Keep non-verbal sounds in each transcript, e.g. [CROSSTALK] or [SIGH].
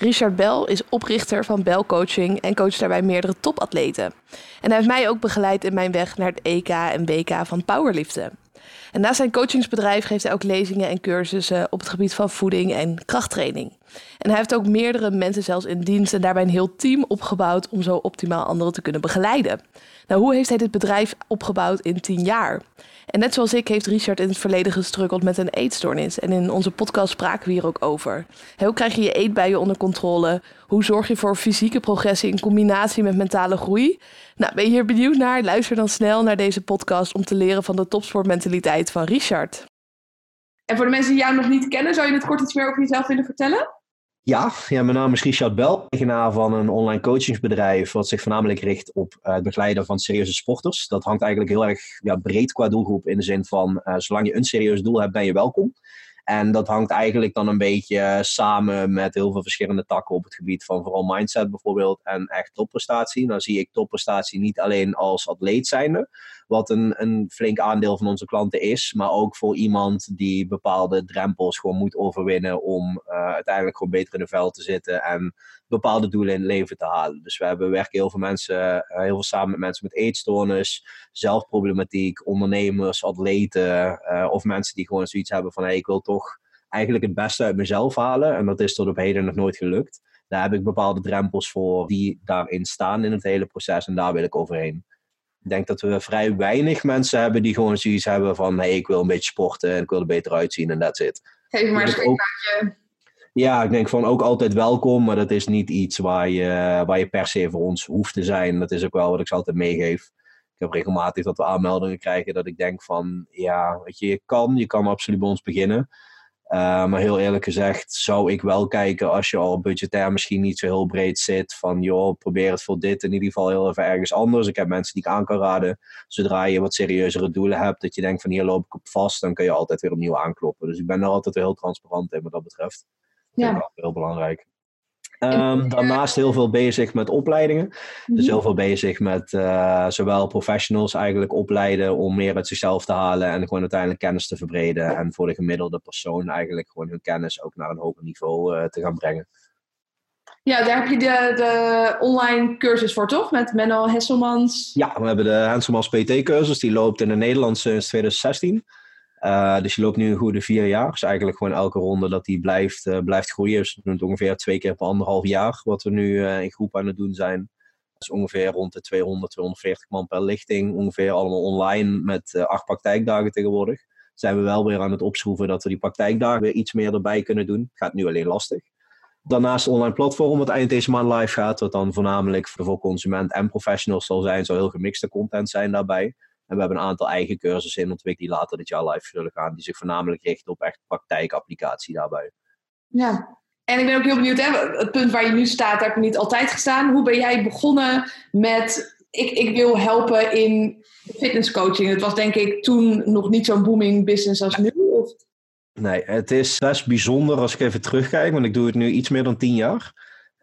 Richard Bell is oprichter van Bell Coaching en coacht daarbij meerdere topatleten. En hij heeft mij ook begeleid in mijn weg naar het EK en WK van powerliften. En naast zijn coachingsbedrijf geeft hij ook lezingen en cursussen op het gebied van voeding en krachttraining. En hij heeft ook meerdere mensen zelfs in dienst en daarbij een heel team opgebouwd om zo optimaal anderen te kunnen begeleiden. Nou, hoe heeft hij dit bedrijf opgebouwd in tien jaar? En net zoals ik heeft Richard in het verleden gestruggeld met een eetstoornis. En in onze podcast spraken we hier ook over. Hoe krijg je je eetbuien onder controle? Hoe zorg je voor fysieke progressie in combinatie met mentale groei? Nou, ben je hier benieuwd naar? Luister dan snel naar deze podcast om te leren van de topsportmentaliteit van Richard. En voor de mensen die jou nog niet kennen, zou je het kort iets meer over jezelf willen vertellen? Ja, ja, mijn naam is Richard Bel, eigenaar van een online coachingsbedrijf wat zich voornamelijk richt op uh, het begeleiden van serieuze sporters. Dat hangt eigenlijk heel erg ja, breed qua doelgroep in de zin van uh, zolang je een serieus doel hebt, ben je welkom. En dat hangt eigenlijk dan een beetje samen met heel veel verschillende takken op het gebied van vooral mindset bijvoorbeeld en echt topprestatie. Dan zie ik topprestatie niet alleen als atleet zijnde, wat een, een flink aandeel van onze klanten is, maar ook voor iemand die bepaalde drempels gewoon moet overwinnen om uh, uiteindelijk gewoon beter in de veld te zitten en bepaalde doelen in het leven te halen. Dus we hebben, werken heel veel mensen, uh, heel veel samen met mensen met eetstoornis, zelfproblematiek, ondernemers, atleten uh, of mensen die gewoon zoiets hebben van hey, ik wil toch eigenlijk het beste uit mezelf halen en dat is tot op heden nog nooit gelukt. Daar heb ik bepaalde drempels voor die daarin staan in het hele proces en daar wil ik overheen. Ik denk dat we vrij weinig mensen hebben die gewoon zoiets hebben van hey, ik wil een beetje sporten en ik wil er beter uitzien en that's it. Geef maar een ook, Ja, ik denk van ook altijd welkom, maar dat is niet iets waar je, waar je per se voor ons hoeft te zijn. Dat is ook wel wat ik ze altijd meegeef. Ik heb regelmatig dat we aanmeldingen krijgen dat ik denk van ja, weet je, je kan, je kan absoluut bij ons beginnen. Uh, maar heel eerlijk gezegd zou ik wel kijken als je al budgetair misschien niet zo heel breed zit. Van joh, probeer het voor dit in ieder geval heel even ergens anders. Ik heb mensen die ik aan kan raden. Zodra je wat serieuzere doelen hebt, dat je denkt van hier loop ik op vast, dan kun je altijd weer opnieuw aankloppen. Dus ik ben daar altijd heel transparant in wat dat betreft. Ja. Dat is heel belangrijk. Um, daarnaast heel veel bezig met opleidingen. Dus mhm. heel veel bezig met uh, zowel professionals eigenlijk opleiden om meer uit zichzelf te halen en gewoon uiteindelijk kennis te verbreden. En voor de gemiddelde persoon eigenlijk gewoon hun kennis ook naar een hoger niveau uh, te gaan brengen. Ja, daar heb je de, de online cursus voor, toch? Met Menno Hesselmans. Ja, we hebben de Hesselmans PT-cursus. Die loopt in het Nederlands sinds 2016. Uh, dus je loopt nu een goede vier jaar. Dus eigenlijk gewoon elke ronde dat die blijft, uh, blijft groeien. Dus we doen het ongeveer twee keer per anderhalf jaar. Wat we nu uh, in groep aan het doen zijn. Dus ongeveer rond de 200, 240 man per lichting. Ongeveer allemaal online met acht praktijkdagen tegenwoordig. Zijn we wel weer aan het opschroeven dat we die praktijkdagen weer iets meer erbij kunnen doen. Gaat nu alleen lastig. Daarnaast online platform wat eind deze maand live gaat. Wat dan voornamelijk voor consument en professionals zal zijn. Zal heel gemixte content zijn daarbij. En we hebben een aantal eigen cursussen in ontwikkeld die later dit jaar live zullen gaan. Die zich voornamelijk richten op echt praktijkapplicatie daarbij. Ja, en ik ben ook heel benieuwd, hè, het punt waar je nu staat, heb je niet altijd gestaan. Hoe ben jij begonnen met, ik, ik wil helpen in fitnesscoaching? Het was denk ik toen nog niet zo'n booming business als nu. Of? Nee, het is best bijzonder als ik even terugkijk, want ik doe het nu iets meer dan tien jaar.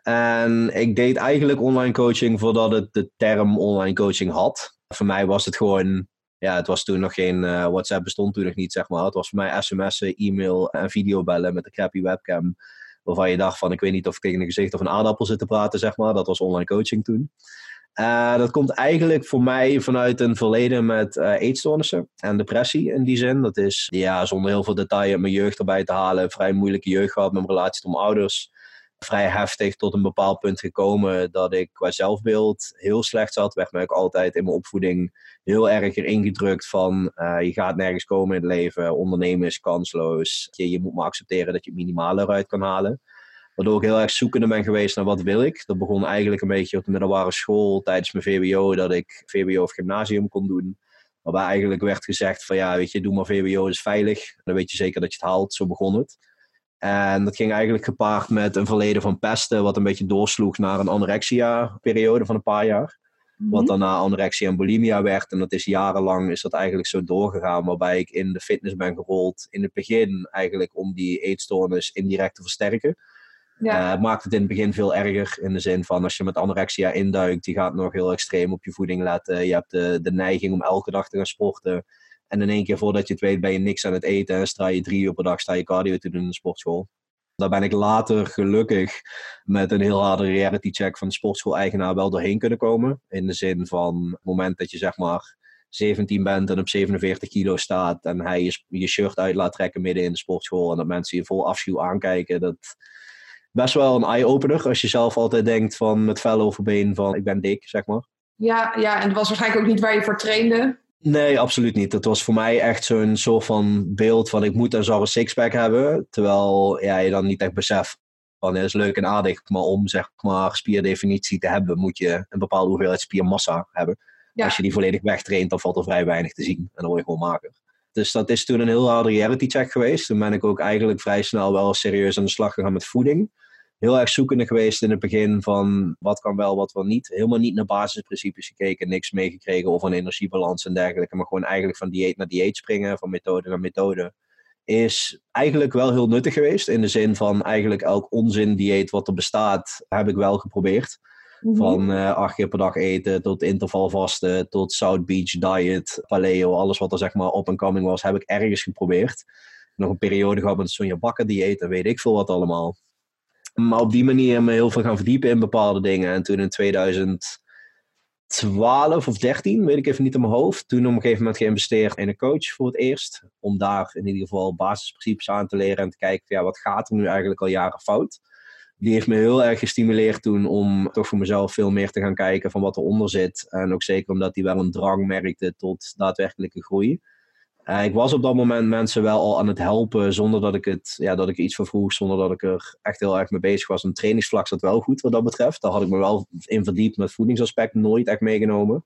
En ik deed eigenlijk online coaching voordat het de term online coaching had. Voor mij was het gewoon, ja, het was toen nog geen, uh, WhatsApp bestond toen nog niet, zeg maar. Het was voor mij sms'en, e-mail en videobellen met een crappy webcam. Waarvan je dacht van, ik weet niet of ik tegen een gezicht of een aardappel zit te praten, zeg maar. Dat was online coaching toen. Uh, dat komt eigenlijk voor mij vanuit een verleden met uh, eetstoornissen en depressie in die zin. Dat is, ja, zonder heel veel detail mijn jeugd erbij te halen, vrij moeilijke jeugd gehad met mijn relatie tot mijn ouders vrij heftig tot een bepaald punt gekomen dat ik qua zelfbeeld heel slecht zat. Werd me ook altijd in mijn opvoeding heel erg erin gedrukt van uh, je gaat nergens komen in het leven, ondernemen is kansloos. Je, je moet maar accepteren dat je het minimale eruit kan halen. Waardoor ik heel erg zoekende ben geweest naar wat wil ik. Dat begon eigenlijk een beetje op de middelbare school tijdens mijn VWO, dat ik VWO of gymnasium kon doen. Waarbij eigenlijk werd gezegd van ja, weet je, doe maar VWO, is veilig. Dan weet je zeker dat je het haalt. Zo begon het. En dat ging eigenlijk gepaard met een verleden van pesten, wat een beetje doorsloeg naar een anorexia-periode van een paar jaar. Mm Wat daarna anorexia en bulimia werd. En dat is jarenlang is dat eigenlijk zo doorgegaan, waarbij ik in de fitness ben gerold. In het begin eigenlijk om die eetstoornis indirect te versterken. Ja. Uh, maakt het in het begin veel erger. In de zin van als je met anorexia induikt, die gaat nog heel extreem op je voeding letten. Je hebt de, de neiging om elke dag te gaan sporten. En in één keer voordat je het weet ben je niks aan het eten en sta je drie uur per dag sta je cardio te doen in de sportschool. Daar ben ik later gelukkig met een heel harde reality check van de sportschool-eigenaar wel doorheen kunnen komen. In de zin van het moment dat je zeg maar 17 bent en op 47 kilo staat en hij je, je shirt uit laat trekken midden in de sportschool en dat mensen je vol afschuw aankijken. Dat best wel een eye-opener als je zelf altijd denkt van met vel over been van ik ben dik, zeg maar. Ja, ja, en het was waarschijnlijk ook niet waar je voor trainde. Nee, absoluut niet. Het was voor mij echt zo'n soort van beeld van ik moet een sixpack hebben. Terwijl ja, je dan niet echt beseft van het is leuk en aardig, maar om zeg maar spierdefinitie te hebben moet je een bepaalde hoeveelheid spiermassa hebben. Als je die volledig wegtraint, dan valt er vrij weinig te zien en dan word je gewoon maker. Dus dat is toen een heel harde reality check geweest. Toen ben ik ook eigenlijk vrij snel wel serieus aan de slag gegaan met voeding heel erg zoekende geweest in het begin van wat kan wel, wat wel niet. Helemaal niet naar basisprincipes gekeken, niks meegekregen over een energiebalans en dergelijke, maar gewoon eigenlijk van dieet naar dieet springen, van methode naar methode. Is eigenlijk wel heel nuttig geweest. In de zin van eigenlijk elk onzin dieet wat er bestaat, heb ik wel geprobeerd. Mhm. Van uh, acht keer per dag eten tot intervalvasten, tot South Beach diet, paleo, alles wat er zeg maar op en coming was, heb ik ergens geprobeerd. Nog een periode gehad met Sonja Bakker dieet en weet ik veel wat allemaal. Maar op die manier me heel veel gaan verdiepen in bepaalde dingen. En toen in 2012 of 13, weet ik even niet in mijn hoofd, toen op een gegeven moment geïnvesteerd in een coach voor het eerst. Om daar in ieder geval basisprincipes aan te leren en te kijken ja, wat gaat er nu eigenlijk al jaren fout. Die heeft me heel erg gestimuleerd toen om toch voor mezelf veel meer te gaan kijken van wat eronder zit. En ook zeker omdat hij wel een drang merkte tot daadwerkelijke groei. Uh, ik was op dat moment mensen wel al aan het helpen zonder dat ik, het, ja, dat ik iets voor vroeg, zonder dat ik er echt heel erg mee bezig was. Een trainingsvlak zat wel goed wat dat betreft. Daar had ik me wel in verdiept met voedingsaspect, nooit echt meegenomen.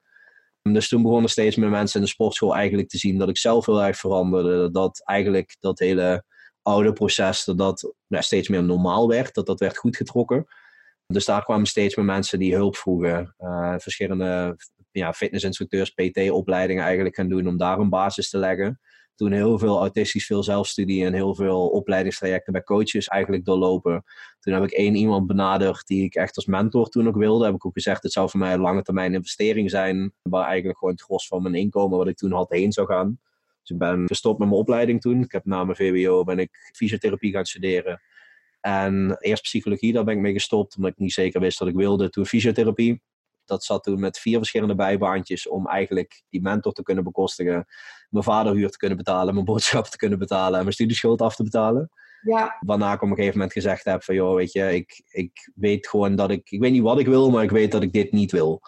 Dus toen begonnen steeds meer mensen in de sportschool eigenlijk te zien dat ik zelf heel erg veranderde. Dat eigenlijk dat hele oude proces, dat dat steeds meer normaal werd, dat dat werd goed getrokken. Dus daar kwamen steeds meer mensen die hulp vroegen. Uh, verschillende ja, fitnessinstructeurs, PT-opleidingen eigenlijk gaan doen om daar een basis te leggen. Toen heel veel autistisch, veel zelfstudie en heel veel opleidingstrajecten bij coaches eigenlijk doorlopen. Toen heb ik één iemand benaderd die ik echt als mentor toen ook wilde. Heb ik ook gezegd, het zou voor mij een lange termijn investering zijn. Waar eigenlijk gewoon het gros van mijn inkomen wat ik toen had heen zou gaan. Dus ik ben gestopt met mijn opleiding toen. Ik heb na mijn VWO ben ik fysiotherapie gaan studeren. En eerst psychologie, daar ben ik mee gestopt, omdat ik niet zeker wist dat ik wilde. Toen fysiotherapie dat zat toen met vier verschillende bijbaantjes om eigenlijk die mentor te kunnen bekostigen, mijn vaderhuur te kunnen betalen, mijn boodschappen te kunnen betalen en mijn studieschuld af te betalen. Ja. Waarna ik op een gegeven moment gezegd heb van, joh, weet je, ik, ik weet gewoon dat ik, ik weet niet wat ik wil, maar ik weet dat ik dit niet wil.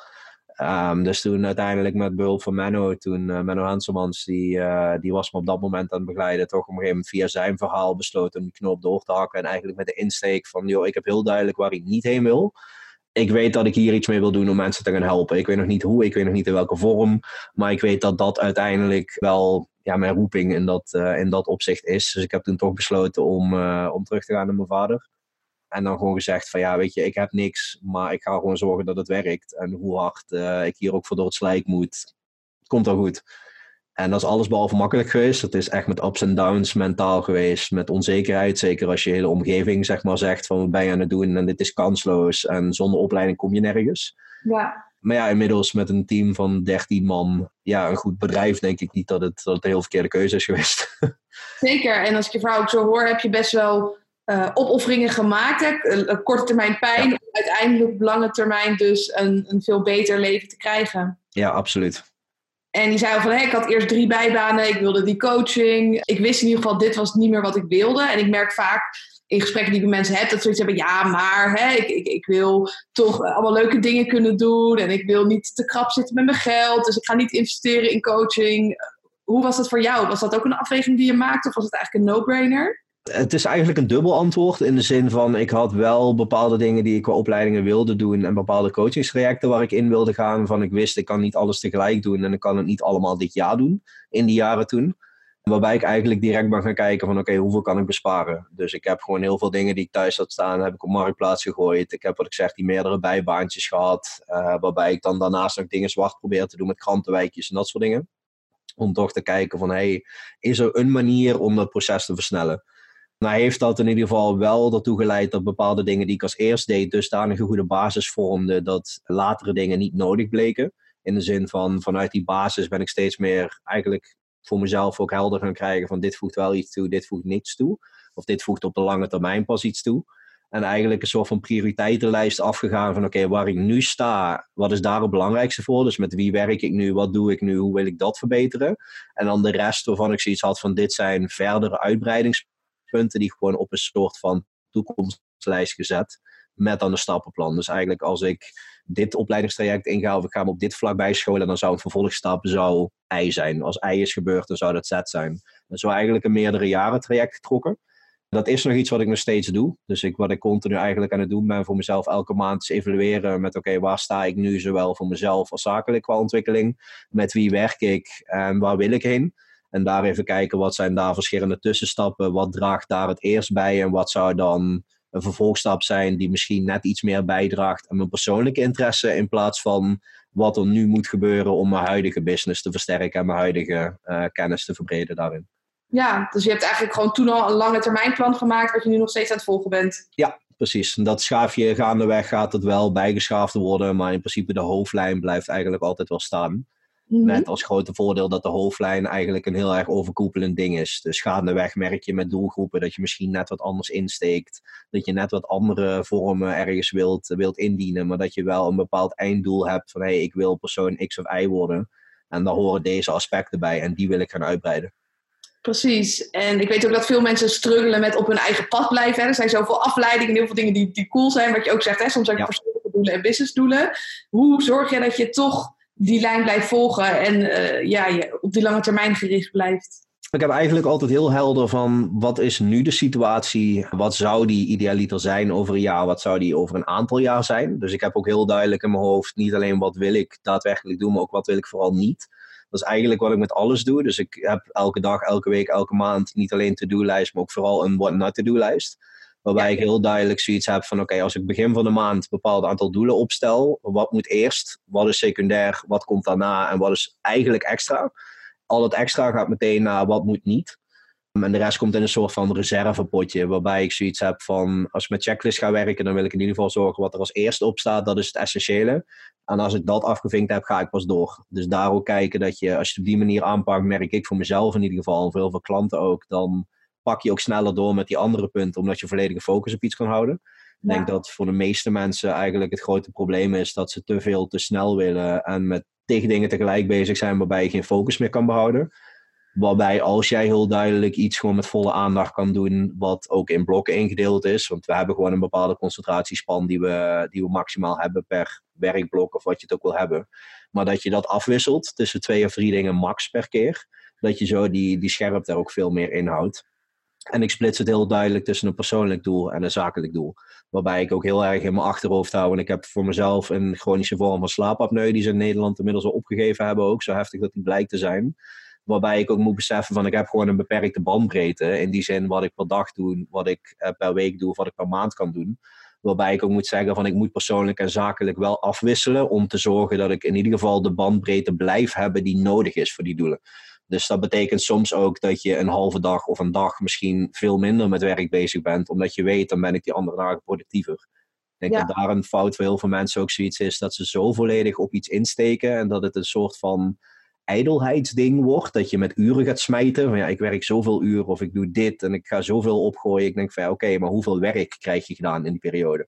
Um, dus toen uiteindelijk met behulp van Menno, toen uh, Menno Hanselmans, die, uh, die was me op dat moment aan het begeleiden, toch op een gegeven moment via zijn verhaal besloten om die knop door te hakken. En eigenlijk met de insteek van, joh, ik heb heel duidelijk waar ik niet heen wil ik weet dat ik hier iets mee wil doen om mensen te gaan helpen. Ik weet nog niet hoe, ik weet nog niet in welke vorm. Maar ik weet dat dat uiteindelijk wel ja, mijn roeping in dat, uh, in dat opzicht is. Dus ik heb toen toch besloten om, uh, om terug te gaan naar mijn vader. En dan gewoon gezegd van ja, weet je, ik heb niks, maar ik ga gewoon zorgen dat het werkt. En hoe hard uh, ik hier ook voor door het slijk moet, het komt wel goed. En dat is alles behalve makkelijk geweest. Het is echt met ups en downs mentaal geweest, met onzekerheid. Zeker als je hele omgeving zeg maar, zegt van wat ben je aan het doen en dit is kansloos en zonder opleiding kom je nergens. Ja. Maar ja, inmiddels met een team van 13 man, ja, een goed bedrijf, denk ik niet dat het, dat het een heel verkeerde keuze is geweest. [LAUGHS] Zeker, en als ik je verhaal ook zo hoor, heb je best wel uh, opofferingen gemaakt. Hè? korte termijn pijn, uiteindelijk op lange termijn dus een, een veel beter leven te krijgen. Ja, absoluut. En die zei al van, ik had eerst drie bijbanen, ik wilde die coaching. Ik wist in ieder geval, dit was niet meer wat ik wilde. En ik merk vaak in gesprekken die ik met mensen heb, dat ze zoiets hebben, ja, maar hè, ik, ik, ik wil toch allemaal leuke dingen kunnen doen. En ik wil niet te krap zitten met mijn geld. Dus ik ga niet investeren in coaching. Hoe was dat voor jou? Was dat ook een afweging die je maakte? Of was het eigenlijk een no-brainer? Het is eigenlijk een dubbel antwoord in de zin van ik had wel bepaalde dingen die ik qua opleidingen wilde doen en bepaalde coachingstrajecten waar ik in wilde gaan. Van ik wist ik kan niet alles tegelijk doen en ik kan het niet allemaal dit jaar doen in die jaren toen. Waarbij ik eigenlijk direct ben gaan kijken van oké, hoeveel kan ik besparen? Dus ik heb gewoon heel veel dingen die ik thuis had staan, heb ik op marktplaats gegooid. Ik heb wat ik zeg, die meerdere bijbaantjes gehad. Uh, waarbij ik dan daarnaast nog dingen zwart probeer te doen met krantenwijkjes en dat soort dingen. Om toch te kijken van hey, is er een manier om dat proces te versnellen? Nou heeft dat in ieder geval wel ertoe geleid dat bepaalde dingen die ik als eerst deed, dusdanig een goede basis vormden dat latere dingen niet nodig bleken. In de zin van vanuit die basis ben ik steeds meer eigenlijk voor mezelf ook helder gaan krijgen van dit voegt wel iets toe, dit voegt niets toe. Of dit voegt op de lange termijn pas iets toe. En eigenlijk een soort van prioriteitenlijst afgegaan van oké, waar ik nu sta, wat is daar het belangrijkste voor? Dus met wie werk ik nu, wat doe ik nu, hoe wil ik dat verbeteren? En dan de rest waarvan ik zoiets had van dit zijn verdere uitbreidingspunten die gewoon op een soort van toekomstlijst gezet. Met dan een stappenplan. Dus eigenlijk als ik dit opleidingstraject inga of ik ga me op dit vlak bijscholen, dan zou een vervolgstap zou I zijn. Als I is gebeurd, dan zou dat Z zijn. Dat is eigenlijk een meerdere jaren traject getrokken. Dat is nog iets wat ik nog steeds doe. Dus ik, wat ik continu eigenlijk aan het doen ben voor mezelf elke maand is evalueren met oké, waar sta ik nu zowel voor mezelf als zakelijk qua ontwikkeling. Met wie werk ik en waar wil ik heen. En daar even kijken wat zijn daar verschillende tussenstappen. Wat draagt daar het eerst bij en wat zou dan een vervolgstap zijn die misschien net iets meer bijdraagt aan mijn persoonlijke interesse in plaats van wat er nu moet gebeuren om mijn huidige business te versterken en mijn huidige uh, kennis te verbreden daarin. Ja, dus je hebt eigenlijk gewoon toen al een lange termijn plan gemaakt wat je nu nog steeds aan het volgen bent. Ja, precies. En dat schaafje gaandeweg gaat het wel bijgeschaafd worden, maar in principe de hoofdlijn blijft eigenlijk altijd wel staan. Mhm. Met als grote voordeel dat de hoofdlijn eigenlijk een heel erg overkoepelend ding is. Dus gaandeweg merk je met doelgroepen dat je misschien net wat anders insteekt. Dat je net wat andere vormen ergens wilt, wilt indienen. Maar dat je wel een bepaald einddoel hebt van hé, hey, ik wil persoon X of Y worden. En daar horen deze aspecten bij en die wil ik gaan uitbreiden. Precies. En ik weet ook dat veel mensen struggelen met op hun eigen pad blijven. Er zijn zoveel afleidingen en heel veel dingen die, die cool zijn. Wat je ook zegt, hè? soms heb je persoonlijke doelen en businessdoelen. Hoe zorg je dat je toch die lijn blijft volgen en uh, ja, je op die lange termijn gericht blijft? Ik heb eigenlijk altijd heel helder van wat is nu de situatie? Wat zou die idealiter zijn over een jaar? Wat zou die over een aantal jaar zijn? Dus ik heb ook heel duidelijk in mijn hoofd niet alleen wat wil ik daadwerkelijk doen, maar ook wat wil ik vooral niet. Dat is eigenlijk wat ik met alles doe. Dus ik heb elke dag, elke week, elke maand niet alleen een to-do-lijst, maar ook vooral een what not to-do-lijst. Waarbij ik heel duidelijk zoiets heb van: oké, als ik begin van de maand een bepaald aantal doelen opstel, wat moet eerst, wat is secundair, wat komt daarna en wat is eigenlijk extra? Al het extra gaat meteen naar wat moet niet. En de rest komt in een soort van reservepotje, waarbij ik zoiets heb van: als ik met checklist ga werken, dan wil ik in ieder geval zorgen wat er als eerste op staat, dat is het essentiële. En als ik dat afgevinkt heb, ga ik pas door. Dus daar ook kijken dat je, als je het op die manier aanpakt, merk ik voor mezelf in ieder geval, en voor heel veel klanten ook, dan pak je ook sneller door met die andere punten, omdat je volledige focus op iets kan houden. Ik denk dat voor de meeste mensen eigenlijk het grote probleem is dat ze te veel te snel willen en met tegen dingen tegelijk bezig zijn waarbij je geen focus meer kan behouden. Waarbij als jij heel duidelijk iets gewoon met volle aandacht kan doen, wat ook in blokken ingedeeld is, want we hebben gewoon een bepaalde concentratiespan die we, die we maximaal hebben per werkblok of wat je het ook wil hebben. Maar dat je dat afwisselt tussen twee of drie dingen max per keer, dat je zo die, die scherpte er ook veel meer inhoudt. En ik splits het heel duidelijk tussen een persoonlijk doel en een zakelijk doel. Waarbij ik ook heel erg in mijn achterhoofd hou. En ik heb voor mezelf een chronische vorm van slaapapneu, die ze in Nederland inmiddels al opgegeven hebben, ook zo heftig dat die blijkt te zijn. Waarbij ik ook moet beseffen van ik heb gewoon een beperkte bandbreedte. In die zin wat ik per dag doe, wat ik eh, per week doe, wat ik per maand kan doen. Waarbij ik ook moet zeggen van ik moet persoonlijk en zakelijk wel afwisselen. Om te zorgen dat ik in ieder geval de bandbreedte blijf hebben die nodig is voor die doelen. Dus dat betekent soms ook dat je een halve dag of een dag misschien veel minder met werk bezig bent. Omdat je weet, dan ben ik die andere dagen productiever. Ik denk dat daar een fout voor heel veel mensen ook zoiets is. Dat ze zo volledig op iets insteken. En dat het een soort van ijdelheidsding wordt. Dat je met uren gaat smijten. Van ja, ik werk zoveel uur of ik doe dit en ik ga zoveel opgooien. Ik denk van ja, oké, maar hoeveel werk krijg je gedaan in die periode?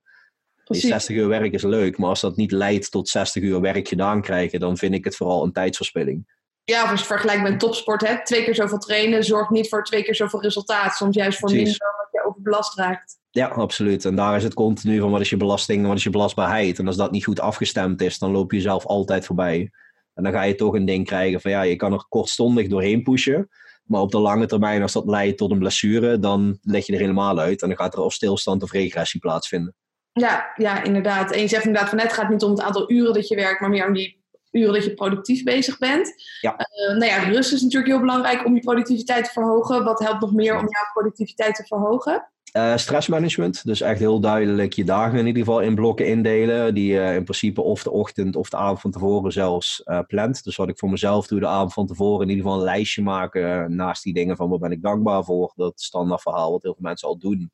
Die 60 uur werk is leuk, maar als dat niet leidt tot 60 uur werk gedaan krijgen, dan vind ik het vooral een tijdsverspilling. Ja, of als je vergelijkt met topsport, hè, twee keer zoveel trainen zorgt niet voor twee keer zoveel resultaat. Soms juist voor minder dat je overbelast raakt. Ja, absoluut. En daar is het continu van wat is je belasting, wat is je belastbaarheid. En als dat niet goed afgestemd is, dan loop je jezelf altijd voorbij. En dan ga je toch een ding krijgen van ja, je kan er kortstondig doorheen pushen. Maar op de lange termijn, als dat leidt tot een blessure, dan leg je er helemaal uit. En dan gaat er of stilstand of regressie plaatsvinden. Ja, ja, inderdaad. En je zegt inderdaad van net, het gaat niet om het aantal uren dat je werkt, maar meer om die uren dat je productief bezig bent. Ja. Uh, nou ja, rust is natuurlijk heel belangrijk om je productiviteit te verhogen. Wat helpt nog meer om jouw productiviteit te verhogen? Uh, stressmanagement. Dus echt heel duidelijk je dagen in ieder geval in blokken indelen. Die je in principe of de ochtend of de avond van tevoren zelfs uh, plant. Dus wat ik voor mezelf doe de avond van tevoren in ieder geval een lijstje maken. naast die dingen van wat ben ik dankbaar voor. Dat standaard verhaal wat heel veel mensen al doen.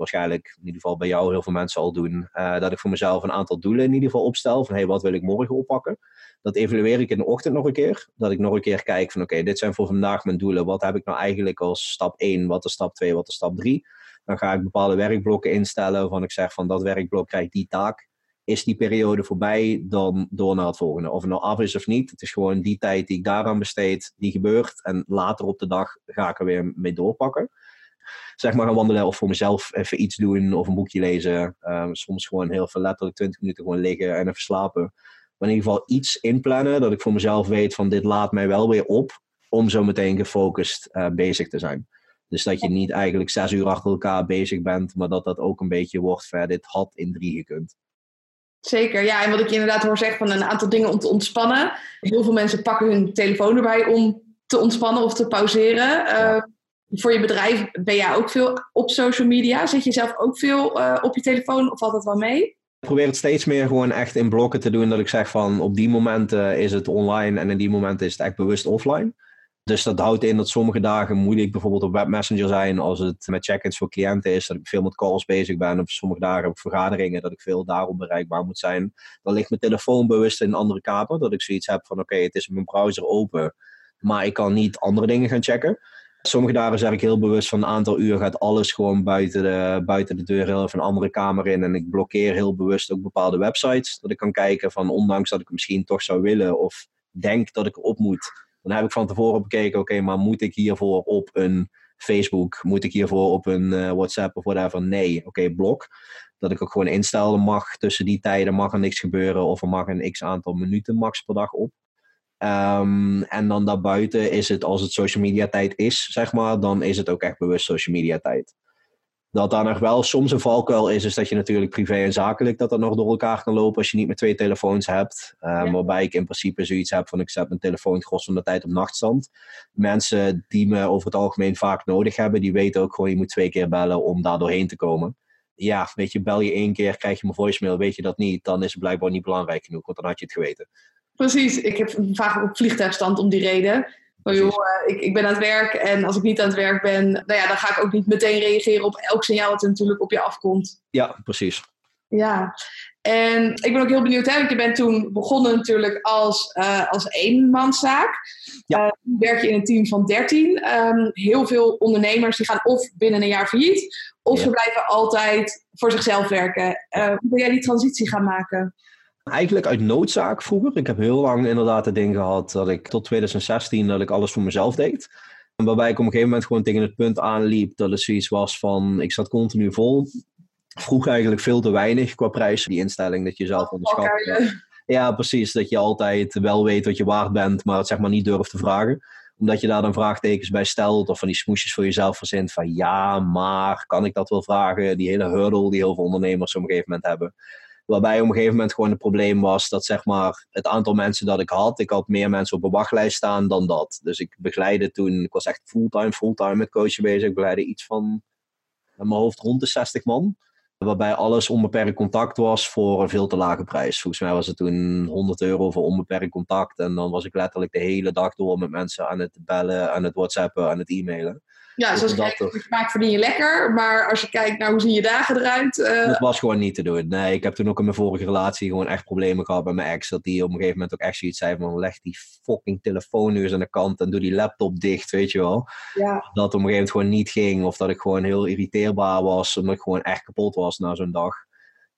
Waarschijnlijk in ieder geval bij jou heel veel mensen al doen, uh, dat ik voor mezelf een aantal doelen in ieder geval opstel. Van hey, wat wil ik morgen oppakken? Dat evalueer ik in de ochtend nog een keer. Dat ik nog een keer kijk van oké, dit zijn voor vandaag mijn doelen. Wat heb ik nou eigenlijk als stap 1? Wat is stap 2? Wat is stap 3? Dan ga ik bepaalde werkblokken instellen waarvan ik zeg van dat werkblok krijgt die taak. Is die periode voorbij, dan door naar het volgende. Of het nou af is of niet. Het is gewoon die tijd die ik daaraan besteed, die gebeurt. En later op de dag ga ik er weer mee doorpakken zeg maar gaan wandelen of voor mezelf even iets doen of een boekje lezen. Um, soms gewoon heel veel letterlijk 20 minuten gewoon liggen en even slapen. Maar in ieder geval iets inplannen dat ik voor mezelf weet van dit laat mij wel weer op om zo meteen gefocust uh, bezig te zijn. Dus dat je niet eigenlijk zes uur achter elkaar bezig bent, maar dat dat ook een beetje wordt ver dit had in drie gekund. Zeker, ja. En wat ik je inderdaad hoor zeggen van een aantal dingen om te ontspannen. Heel veel mensen pakken hun telefoon erbij om te ontspannen of te pauzeren. Uh, voor je bedrijf ben jij ook veel op social media? Zit je zelf ook veel uh, op je telefoon of valt dat wel mee? Ik probeer het steeds meer gewoon echt in blokken te doen. Dat ik zeg van op die momenten is het online en in die momenten is het echt bewust offline. Dus dat houdt in dat sommige dagen moet ik bijvoorbeeld op webmessenger zijn als het met check-ins voor cliënten is. Dat ik veel met calls bezig ben. Of sommige dagen vergaderingen dat ik veel daarop bereikbaar moet zijn. Dan ligt mijn telefoon bewust in een andere kamer. Dat ik zoiets heb van oké, het is mijn browser open. Maar ik kan niet andere dingen gaan checken. Sommige dagen zeg ik heel bewust van een aantal uur gaat alles gewoon buiten de, buiten de deur even een andere kamer in. En ik blokkeer heel bewust ook bepaalde websites. Dat ik kan kijken van ondanks dat ik misschien toch zou willen of denk dat ik erop moet. Dan heb ik van tevoren bekeken, oké, maar moet ik hiervoor op een Facebook? Moet ik hiervoor op een uh, WhatsApp of whatever? Nee, oké, blok. Dat ik ook gewoon instellen mag tussen die tijden mag er niks gebeuren of er mag een x aantal minuten max per dag op. Um, en dan daarbuiten is het, als het social media tijd is, zeg maar, dan is het ook echt bewust social media tijd. Dat daar nog wel soms een valkuil is, is dat je natuurlijk privé en zakelijk dat dat nog door elkaar kan lopen als je niet met twee telefoons hebt. Um, Waarbij ik in principe zoiets heb van ik zet mijn telefoon het gros van de tijd op nachtstand. Mensen die me over het algemeen vaak nodig hebben, die weten ook gewoon je moet twee keer bellen om daar doorheen te komen. Ja, weet je, bel je één keer, krijg je mijn voicemail, weet je dat niet, dan is het blijkbaar niet belangrijk genoeg, want dan had je het geweten. Precies, ik heb vaak op vliegtuigstand om die reden. Maar joh, eh, ik, ik ben aan het werk en als ik niet aan het werk ben, nou ja, dan ga ik ook niet meteen reageren op elk signaal dat er natuurlijk op je afkomt. Ja, precies. Ja, en ik ben ook heel benieuwd, hè, want je bent toen begonnen natuurlijk als, uh, als eenmanszaak. Ja. Uh, werk je in een team van 13. Um, heel veel ondernemers die gaan of binnen een jaar failliet, of ze blijven altijd voor zichzelf werken. Uh, hoe ben jij die transitie gaan maken? Eigenlijk uit noodzaak vroeger. Ik heb heel lang inderdaad het ding gehad dat ik tot 2016 dat ik alles voor mezelf deed. Waarbij ik op een gegeven moment gewoon tegen het punt aanliep dat het zoiets was van ik zat continu vol. Vroeg eigenlijk veel te weinig qua prijs. Die instelling dat je zelf oh, onderschat. Ja, precies. Dat je altijd wel weet wat je waard bent, maar het zeg maar niet durft te vragen omdat je daar dan vraagtekens bij stelt of van die smoesjes voor jezelf verzint van ja, maar kan ik dat wel vragen? Die hele hurdle die heel veel ondernemers op een gegeven moment hebben. Waarbij op een gegeven moment gewoon het probleem was dat zeg maar het aantal mensen dat ik had, ik had meer mensen op een wachtlijst staan dan dat. Dus ik begeleide toen, ik was echt fulltime, fulltime met coachen bezig. Ik begeleide iets van in mijn hoofd rond de 60 man. Waarbij alles onbeperkt contact was voor een veel te lage prijs. Volgens mij was het toen 100 euro voor onbeperkt contact. En dan was ik letterlijk de hele dag door met mensen aan het bellen, aan het whatsappen, aan het e-mailen. Ja, zoals dus je vaak verdien je lekker, maar als je kijkt naar hoe zien je dagen eruit... Uh... Dat was gewoon niet te doen. Nee, ik heb toen ook in mijn vorige relatie gewoon echt problemen gehad met mijn ex. Dat die op een gegeven moment ook echt zoiets zei van leg die fucking telefoon nu eens aan de kant en doe die laptop dicht, weet je wel. Ja. Dat op een gegeven moment gewoon niet ging of dat ik gewoon heel irriteerbaar was omdat ik gewoon echt kapot was na zo'n dag.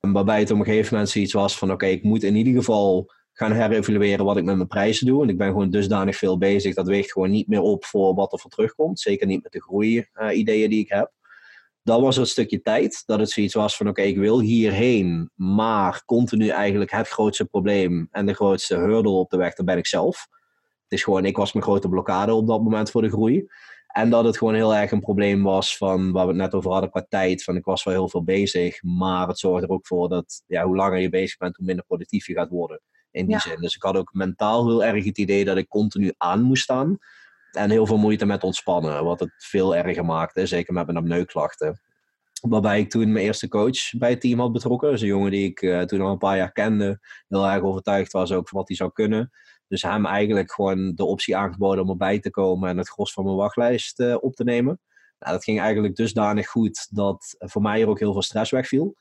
En waarbij het op een gegeven moment zoiets was van oké, ik moet in ieder geval gaan herevalueren wat ik met mijn prijzen doe. En ik ben gewoon dusdanig veel bezig. Dat weegt gewoon niet meer op voor wat er voor terugkomt. Zeker niet met de groei-ideeën die ik heb. Dat was het stukje tijd. Dat het zoiets was van: oké, ik wil hierheen. Maar continu eigenlijk het grootste probleem en de grootste hurdle op de weg, dat ben ik zelf. Het is gewoon, ik was mijn grote blokkade op dat moment voor de groei. En dat het gewoon heel erg een probleem was van waar we het net over hadden qua tijd. Van ik was wel heel veel bezig, maar het zorgde er ook voor dat ja, hoe langer je bezig bent, hoe minder productief je gaat worden in die zin. Dus ik had ook mentaal heel erg het idee dat ik continu aan moest staan. En heel veel moeite met ontspannen, wat het veel erger maakte, zeker met mijn apneuklachten. Waarbij ik toen mijn eerste coach bij het team had betrokken. Dus een jongen die ik uh, toen al een paar jaar kende. Heel erg overtuigd was ook van wat hij zou kunnen. Dus hem eigenlijk gewoon de optie aangeboden om erbij te komen en het gros van mijn wachtlijst uh, op te nemen. Nou, dat ging eigenlijk dusdanig goed dat voor mij er ook heel veel stress wegviel.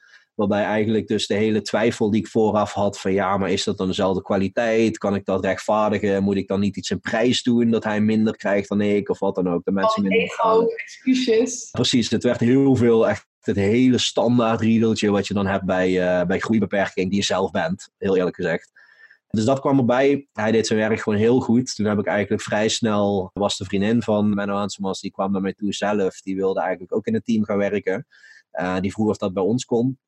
Waarbij eigenlijk dus de hele twijfel die ik vooraf had van ja, maar is dat dan dezelfde kwaliteit? Kan ik dat rechtvaardigen? Moet ik dan niet iets in prijs doen dat hij minder krijgt dan ik? Of wat dan ook. De mensen oh, minder ego, excuses. Precies, het werd heel veel echt het hele standaard riedeltje wat je dan hebt bij, uh, bij groeibeperking die je zelf bent, heel eerlijk gezegd. Dus dat kwam erbij. Hij deed zijn werk gewoon heel goed. Toen heb ik eigenlijk vrij snel, was de vriendin van Menno Hansemans, die kwam naar mij toe zelf. Die wilde eigenlijk ook in het team gaan werken. Uh, die vroeg of dat bij ons kon.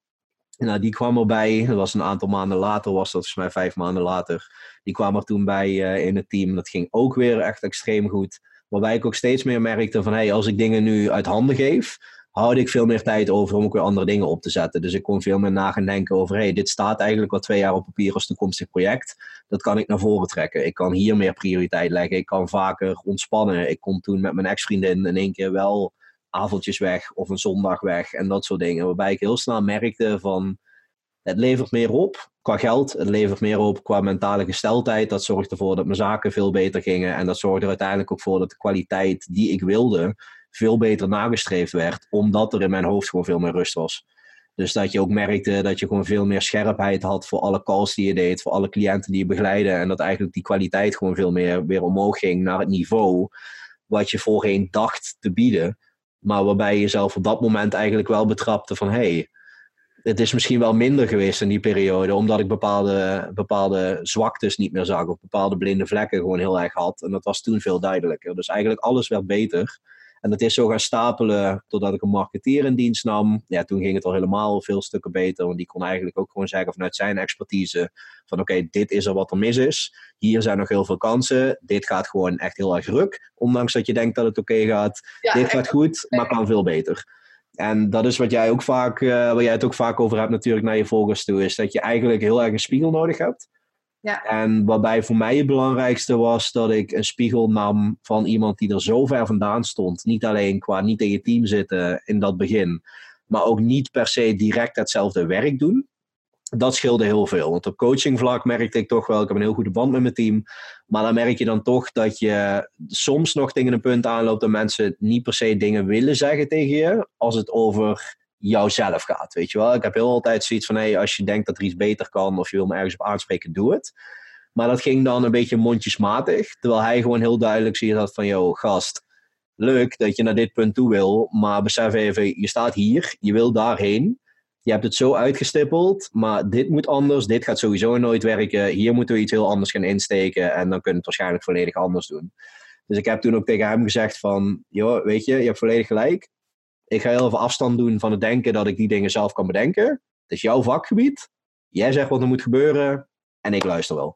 Nou, die kwam erbij. Dat was een aantal maanden later, was dat volgens mij vijf maanden later. Die kwam er toen bij uh, in het team. Dat ging ook weer echt extreem goed. Waarbij ik ook steeds meer merkte van, hey, als ik dingen nu uit handen geef, houd ik veel meer tijd over om ook weer andere dingen op te zetten. Dus ik kon veel meer na gaan denken over, hey, dit staat eigenlijk al twee jaar op papier als toekomstig project. Dat kan ik naar voren trekken. Ik kan hier meer prioriteit leggen. Ik kan vaker ontspannen. Ik kon toen met mijn ex-vriendin in één keer wel avondjes weg of een zondag weg en dat soort dingen. Waarbij ik heel snel merkte van, het levert meer op qua geld. Het levert meer op qua mentale gesteldheid. Dat zorgt ervoor dat mijn zaken veel beter gingen. En dat zorgde er uiteindelijk ook voor dat de kwaliteit die ik wilde veel beter nagestreefd werd. Omdat er in mijn hoofd gewoon veel meer rust was. Dus dat je ook merkte dat je gewoon veel meer scherpheid had voor alle calls die je deed, voor alle cliënten die je begeleidde. En dat eigenlijk die kwaliteit gewoon veel meer weer omhoog ging naar het niveau wat je voorheen dacht te bieden. Maar waarbij je jezelf op dat moment eigenlijk wel betrapte van hey, het is misschien wel minder geweest in die periode, omdat ik bepaalde, bepaalde zwaktes niet meer zag of bepaalde blinde vlekken gewoon heel erg had. En dat was toen veel duidelijker. Dus eigenlijk alles werd beter. En dat is zo gaan stapelen totdat ik een marketeer in dienst nam. Ja, toen ging het al helemaal veel stukken beter. Want die kon eigenlijk ook gewoon zeggen vanuit zijn expertise: van oké, dit is er wat er mis is. Hier zijn nog heel veel kansen. Dit gaat gewoon echt heel erg ruk. Ondanks dat je denkt dat het oké gaat. dit gaat goed, maar kan veel beter. En dat is wat jij ook vaak, uh, waar jij het ook vaak over hebt natuurlijk naar je volgers toe, is dat je eigenlijk heel erg een spiegel nodig hebt. Ja. En waarbij voor mij het belangrijkste was dat ik een spiegel nam van iemand die er zo ver vandaan stond. Niet alleen qua niet in je team zitten in dat begin, maar ook niet per se direct hetzelfde werk doen. Dat scheelde heel veel. Want op coachingvlak merkte ik toch wel, ik heb een heel goede band met mijn team. Maar dan merk je dan toch dat je soms nog tegen een punt aanloopt dat mensen niet per se dingen willen zeggen tegen je. Als het over jouzelf gaat. Weet je wel, ik heb heel altijd zoiets van: hey, als je denkt dat er iets beter kan of je wil me ergens op aanspreken, doe het. Maar dat ging dan een beetje mondjesmatig. Terwijl hij gewoon heel duidelijk ziet dat van: yo, gast, leuk dat je naar dit punt toe wil. Maar besef even, je staat hier, je wil daarheen. Je hebt het zo uitgestippeld, maar dit moet anders. Dit gaat sowieso nooit werken. Hier moeten we iets heel anders gaan insteken. En dan kunnen we het waarschijnlijk volledig anders doen. Dus ik heb toen ook tegen hem gezegd van, joh, weet je, je hebt volledig gelijk ik ga heel even afstand doen van het denken dat ik die dingen zelf kan bedenken. Het is jouw vakgebied. Jij zegt wat er moet gebeuren en ik luister wel.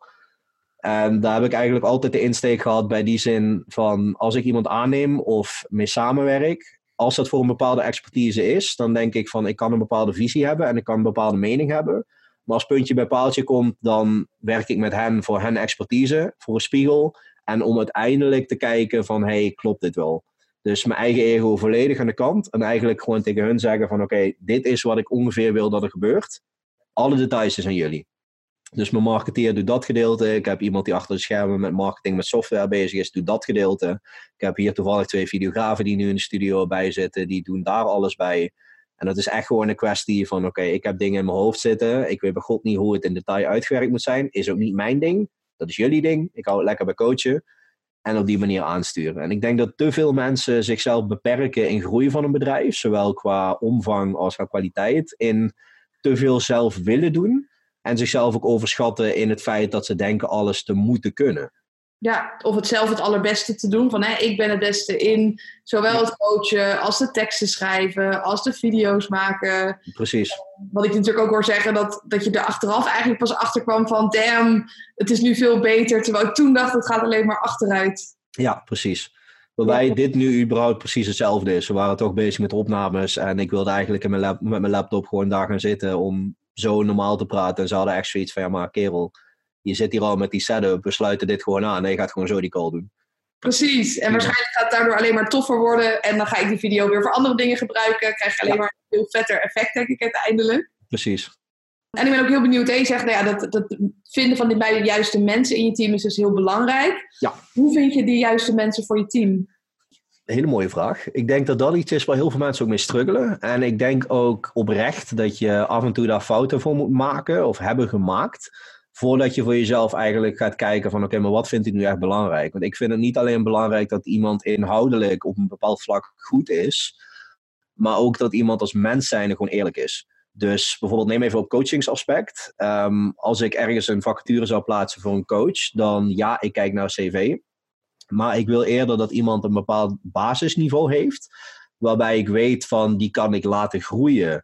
En daar heb ik eigenlijk altijd de insteek gehad bij die zin van als ik iemand aanneem of mee samenwerk, als dat voor een bepaalde expertise is, dan denk ik van ik kan een bepaalde visie hebben en ik kan een bepaalde mening hebben. Maar als puntje bij paaltje komt, dan werk ik met hen voor hen expertise, voor een spiegel. En om uiteindelijk te kijken van hey, klopt dit wel? Dus mijn eigen ego volledig aan de kant. En eigenlijk gewoon tegen hun zeggen van oké, dit is wat ik ongeveer wil dat er gebeurt. Alle details zijn jullie. Dus mijn marketeer doet dat gedeelte. Ik heb iemand die achter de schermen met marketing met software bezig is, doet dat gedeelte. Ik heb hier toevallig twee videografen die nu in de studio bij zitten. Die doen daar alles bij. En dat is echt gewoon een kwestie van oké, ik heb dingen in mijn hoofd zitten. Ik weet bij god niet hoe het in detail uitgewerkt moet zijn. Is ook niet mijn ding. Dat is jullie ding. Ik hou het lekker bij coachen en op die manier aansturen. En ik denk dat te veel mensen zichzelf beperken in groei van een bedrijf, zowel qua omvang als qua kwaliteit, in te veel zelf willen doen en zichzelf ook overschatten in het feit dat ze denken alles te moeten kunnen. Ja, of het zelf het allerbeste te doen. Van hè, ik ben het beste in zowel het coachen als de teksten schrijven, als de video's maken. Precies. Wat ik natuurlijk ook hoor zeggen, dat, dat je er achteraf eigenlijk pas achter kwam van damn, het is nu veel beter. Terwijl ik toen dacht, het gaat alleen maar achteruit. Ja, precies. Waarbij dit nu überhaupt precies hetzelfde is. We waren toch bezig met opnames en ik wilde eigenlijk in mijn met mijn laptop gewoon daar gaan zitten om zo normaal te praten. En ze hadden echt zoiets van, ja maar kerel, je zit hier al met die setup, we sluiten dit gewoon aan en je gaat gewoon zo die call doen. Precies, en waarschijnlijk gaat het daardoor alleen maar toffer worden en dan ga ik die video weer voor andere dingen gebruiken, krijg je alleen maar een veel vetter effect denk ik uiteindelijk. Precies. En ik ben ook heel benieuwd, je zegt nou ja, dat, dat vinden van die bij de juiste mensen in je team is dus heel belangrijk. Ja. Hoe vind je die juiste mensen voor je team? Hele mooie vraag. Ik denk dat dat iets is waar heel veel mensen ook mee struggelen. En ik denk ook oprecht dat je af en toe daar fouten voor moet maken of hebben gemaakt. Voordat je voor jezelf eigenlijk gaat kijken van oké, maar wat vind ik nu echt belangrijk? Want ik vind het niet alleen belangrijk dat iemand inhoudelijk op een bepaald vlak goed is. Maar ook dat iemand als mens zijn gewoon eerlijk is. Dus bijvoorbeeld neem even op coachingsaspect. Um, als ik ergens een vacature zou plaatsen voor een coach, dan ja, ik kijk naar cv. Maar ik wil eerder dat iemand een bepaald basisniveau heeft, waarbij ik weet van die kan ik laten groeien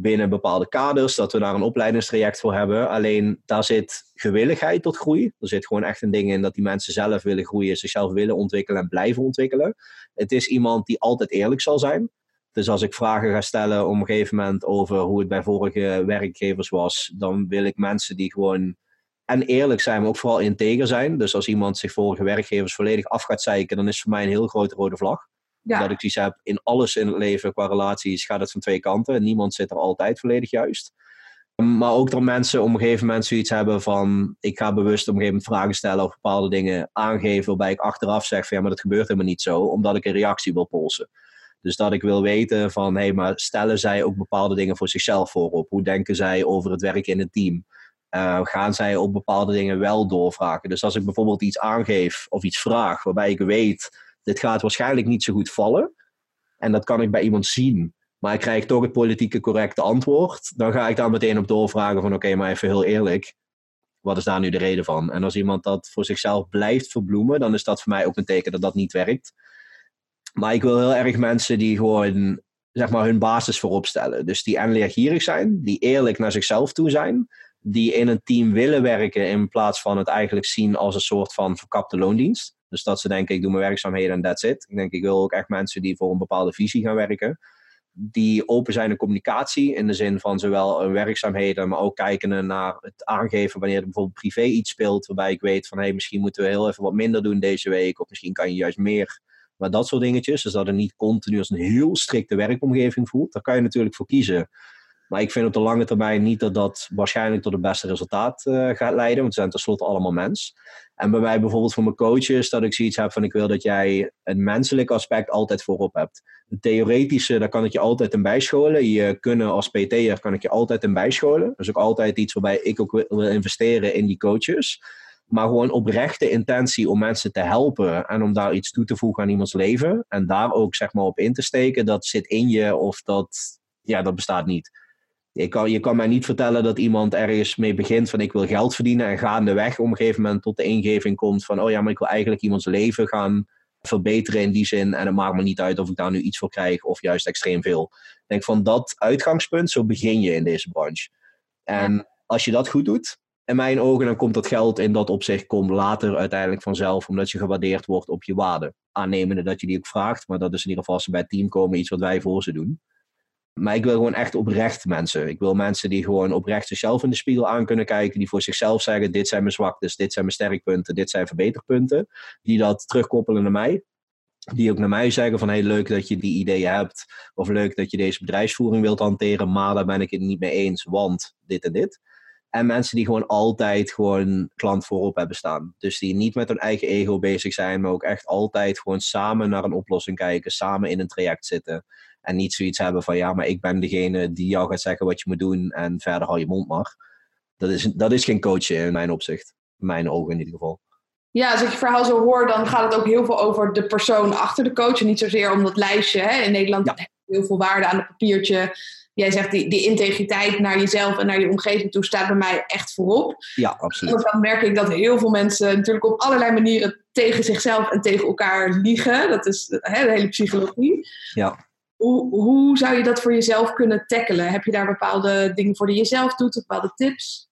binnen bepaalde kaders, dat we daar een opleidingstraject voor hebben. Alleen daar zit gewilligheid tot groei. Er zit gewoon echt een ding in dat die mensen zelf willen groeien, zichzelf willen ontwikkelen en blijven ontwikkelen. Het is iemand die altijd eerlijk zal zijn. Dus als ik vragen ga stellen op een gegeven moment over hoe het bij vorige werkgevers was, dan wil ik mensen die gewoon en eerlijk zijn, maar ook vooral integer zijn. Dus als iemand zich vorige werkgevers volledig af gaat zeiken, dan is voor mij een heel grote rode vlag. Dat ik zoiets heb, in alles in het leven qua relaties gaat het van twee kanten. Niemand zit er altijd volledig juist. Maar ook dat mensen op een gegeven moment zoiets hebben van... ik ga bewust op een gegeven moment vragen stellen of bepaalde dingen aangeven... waarbij ik achteraf zeg van ja, maar dat gebeurt helemaal niet zo... omdat ik een reactie wil polsen. Dus dat ik wil weten van, hé, maar stellen zij ook bepaalde dingen voor zichzelf voorop? Hoe denken zij over het werken in een team? Uh, gaan zij op bepaalde dingen wel doorvragen? Dus als ik bijvoorbeeld iets aangeef of iets vraag waarbij ik weet, dit gaat waarschijnlijk niet zo goed vallen, en dat kan ik bij iemand zien, maar ik krijg toch het politieke correcte antwoord, dan ga ik daar meteen op doorvragen van oké, maar even heel eerlijk, wat is daar nu de reden van? En als iemand dat voor zichzelf blijft verbloemen, dan is dat voor mij ook een teken dat dat niet werkt. Maar ik wil heel erg mensen die gewoon zeg maar, hun basis voorop stellen. Dus die en leergierig zijn, die eerlijk naar zichzelf toe zijn, die in een team willen werken in plaats van het eigenlijk zien als een soort van verkapte loondienst. Dus dat ze denken, ik doe mijn werkzaamheden en that's it. Ik denk, ik wil ook echt mensen die voor een bepaalde visie gaan werken. Die open zijn in communicatie, in de zin van zowel werkzaamheden, maar ook kijken naar het aangeven wanneer er bijvoorbeeld privé iets speelt, waarbij ik weet van, hé, hey, misschien moeten we heel even wat minder doen deze week, of misschien kan je juist meer maar dat soort dingetjes, dus dat het niet continu als een heel strikte werkomgeving voelt, daar kan je natuurlijk voor kiezen. Maar ik vind op de lange termijn niet dat dat waarschijnlijk tot het beste resultaat uh, gaat leiden, want ze zijn tenslotte allemaal mens. En bij mij bijvoorbeeld voor mijn coaches, dat ik zoiets heb van ik wil dat jij een menselijk aspect altijd voorop hebt. De theoretische, daar kan ik je altijd in bijscholen. Je kunnen als PT'er kan ik je altijd in bijscholen. Dus ook altijd iets waarbij ik ook wil investeren in die coaches maar gewoon oprechte intentie om mensen te helpen en om daar iets toe te voegen aan iemands leven en daar ook zeg maar op in te steken, dat zit in je of dat, ja, dat bestaat niet. Je kan, je kan mij niet vertellen dat iemand ergens mee begint van ik wil geld verdienen en gaandeweg op een gegeven moment tot de ingeving komt van oh ja, maar ik wil eigenlijk iemands leven gaan verbeteren in die zin en het maakt me niet uit of ik daar nu iets voor krijg of juist extreem veel. Ik denk van dat uitgangspunt, zo begin je in deze branche. En als je dat goed doet, in mijn ogen, dan komt dat geld in dat opzicht komt later uiteindelijk vanzelf, omdat je gewaardeerd wordt op je waarde. Aannemende dat je die ook vraagt, maar dat is in ieder geval als ze bij het team komen iets wat wij voor ze doen. Maar ik wil gewoon echt oprecht mensen. Ik wil mensen die gewoon oprecht zichzelf in de spiegel aan kunnen kijken, die voor zichzelf zeggen: dit zijn mijn zwaktes, dit zijn mijn sterkpunten, dit zijn verbeterpunten. Die dat terugkoppelen naar mij. Die ook naar mij zeggen van hey, leuk dat je die ideeën hebt. Of leuk dat je deze bedrijfsvoering wilt hanteren, maar daar ben ik het niet mee eens, want dit en dit. En mensen die gewoon altijd gewoon klant voorop hebben staan. Dus die niet met hun eigen ego bezig zijn, maar ook echt altijd gewoon samen naar een oplossing kijken, samen in een traject zitten. En niet zoiets hebben van ja, maar ik ben degene die jou gaat zeggen wat je moet doen en verder hou je mond maar. Dat is, dat is geen coachen in mijn opzicht. In mijn ogen in ieder geval. Ja, als ik je verhaal zo hoor, dan gaat het ook heel veel over de persoon achter de coach. En niet zozeer om dat lijstje. Hè. In Nederland ja. heel veel waarde aan het papiertje jij zegt, die, die integriteit naar jezelf en naar je omgeving toe staat bij mij echt voorop. Ja, absoluut. dan merk ik dat heel veel mensen natuurlijk op allerlei manieren tegen zichzelf en tegen elkaar liegen. Dat is hè, de hele psychologie. Ja. Hoe, hoe zou je dat voor jezelf kunnen tackelen? Heb je daar bepaalde dingen voor die je zelf doet, bepaalde tips?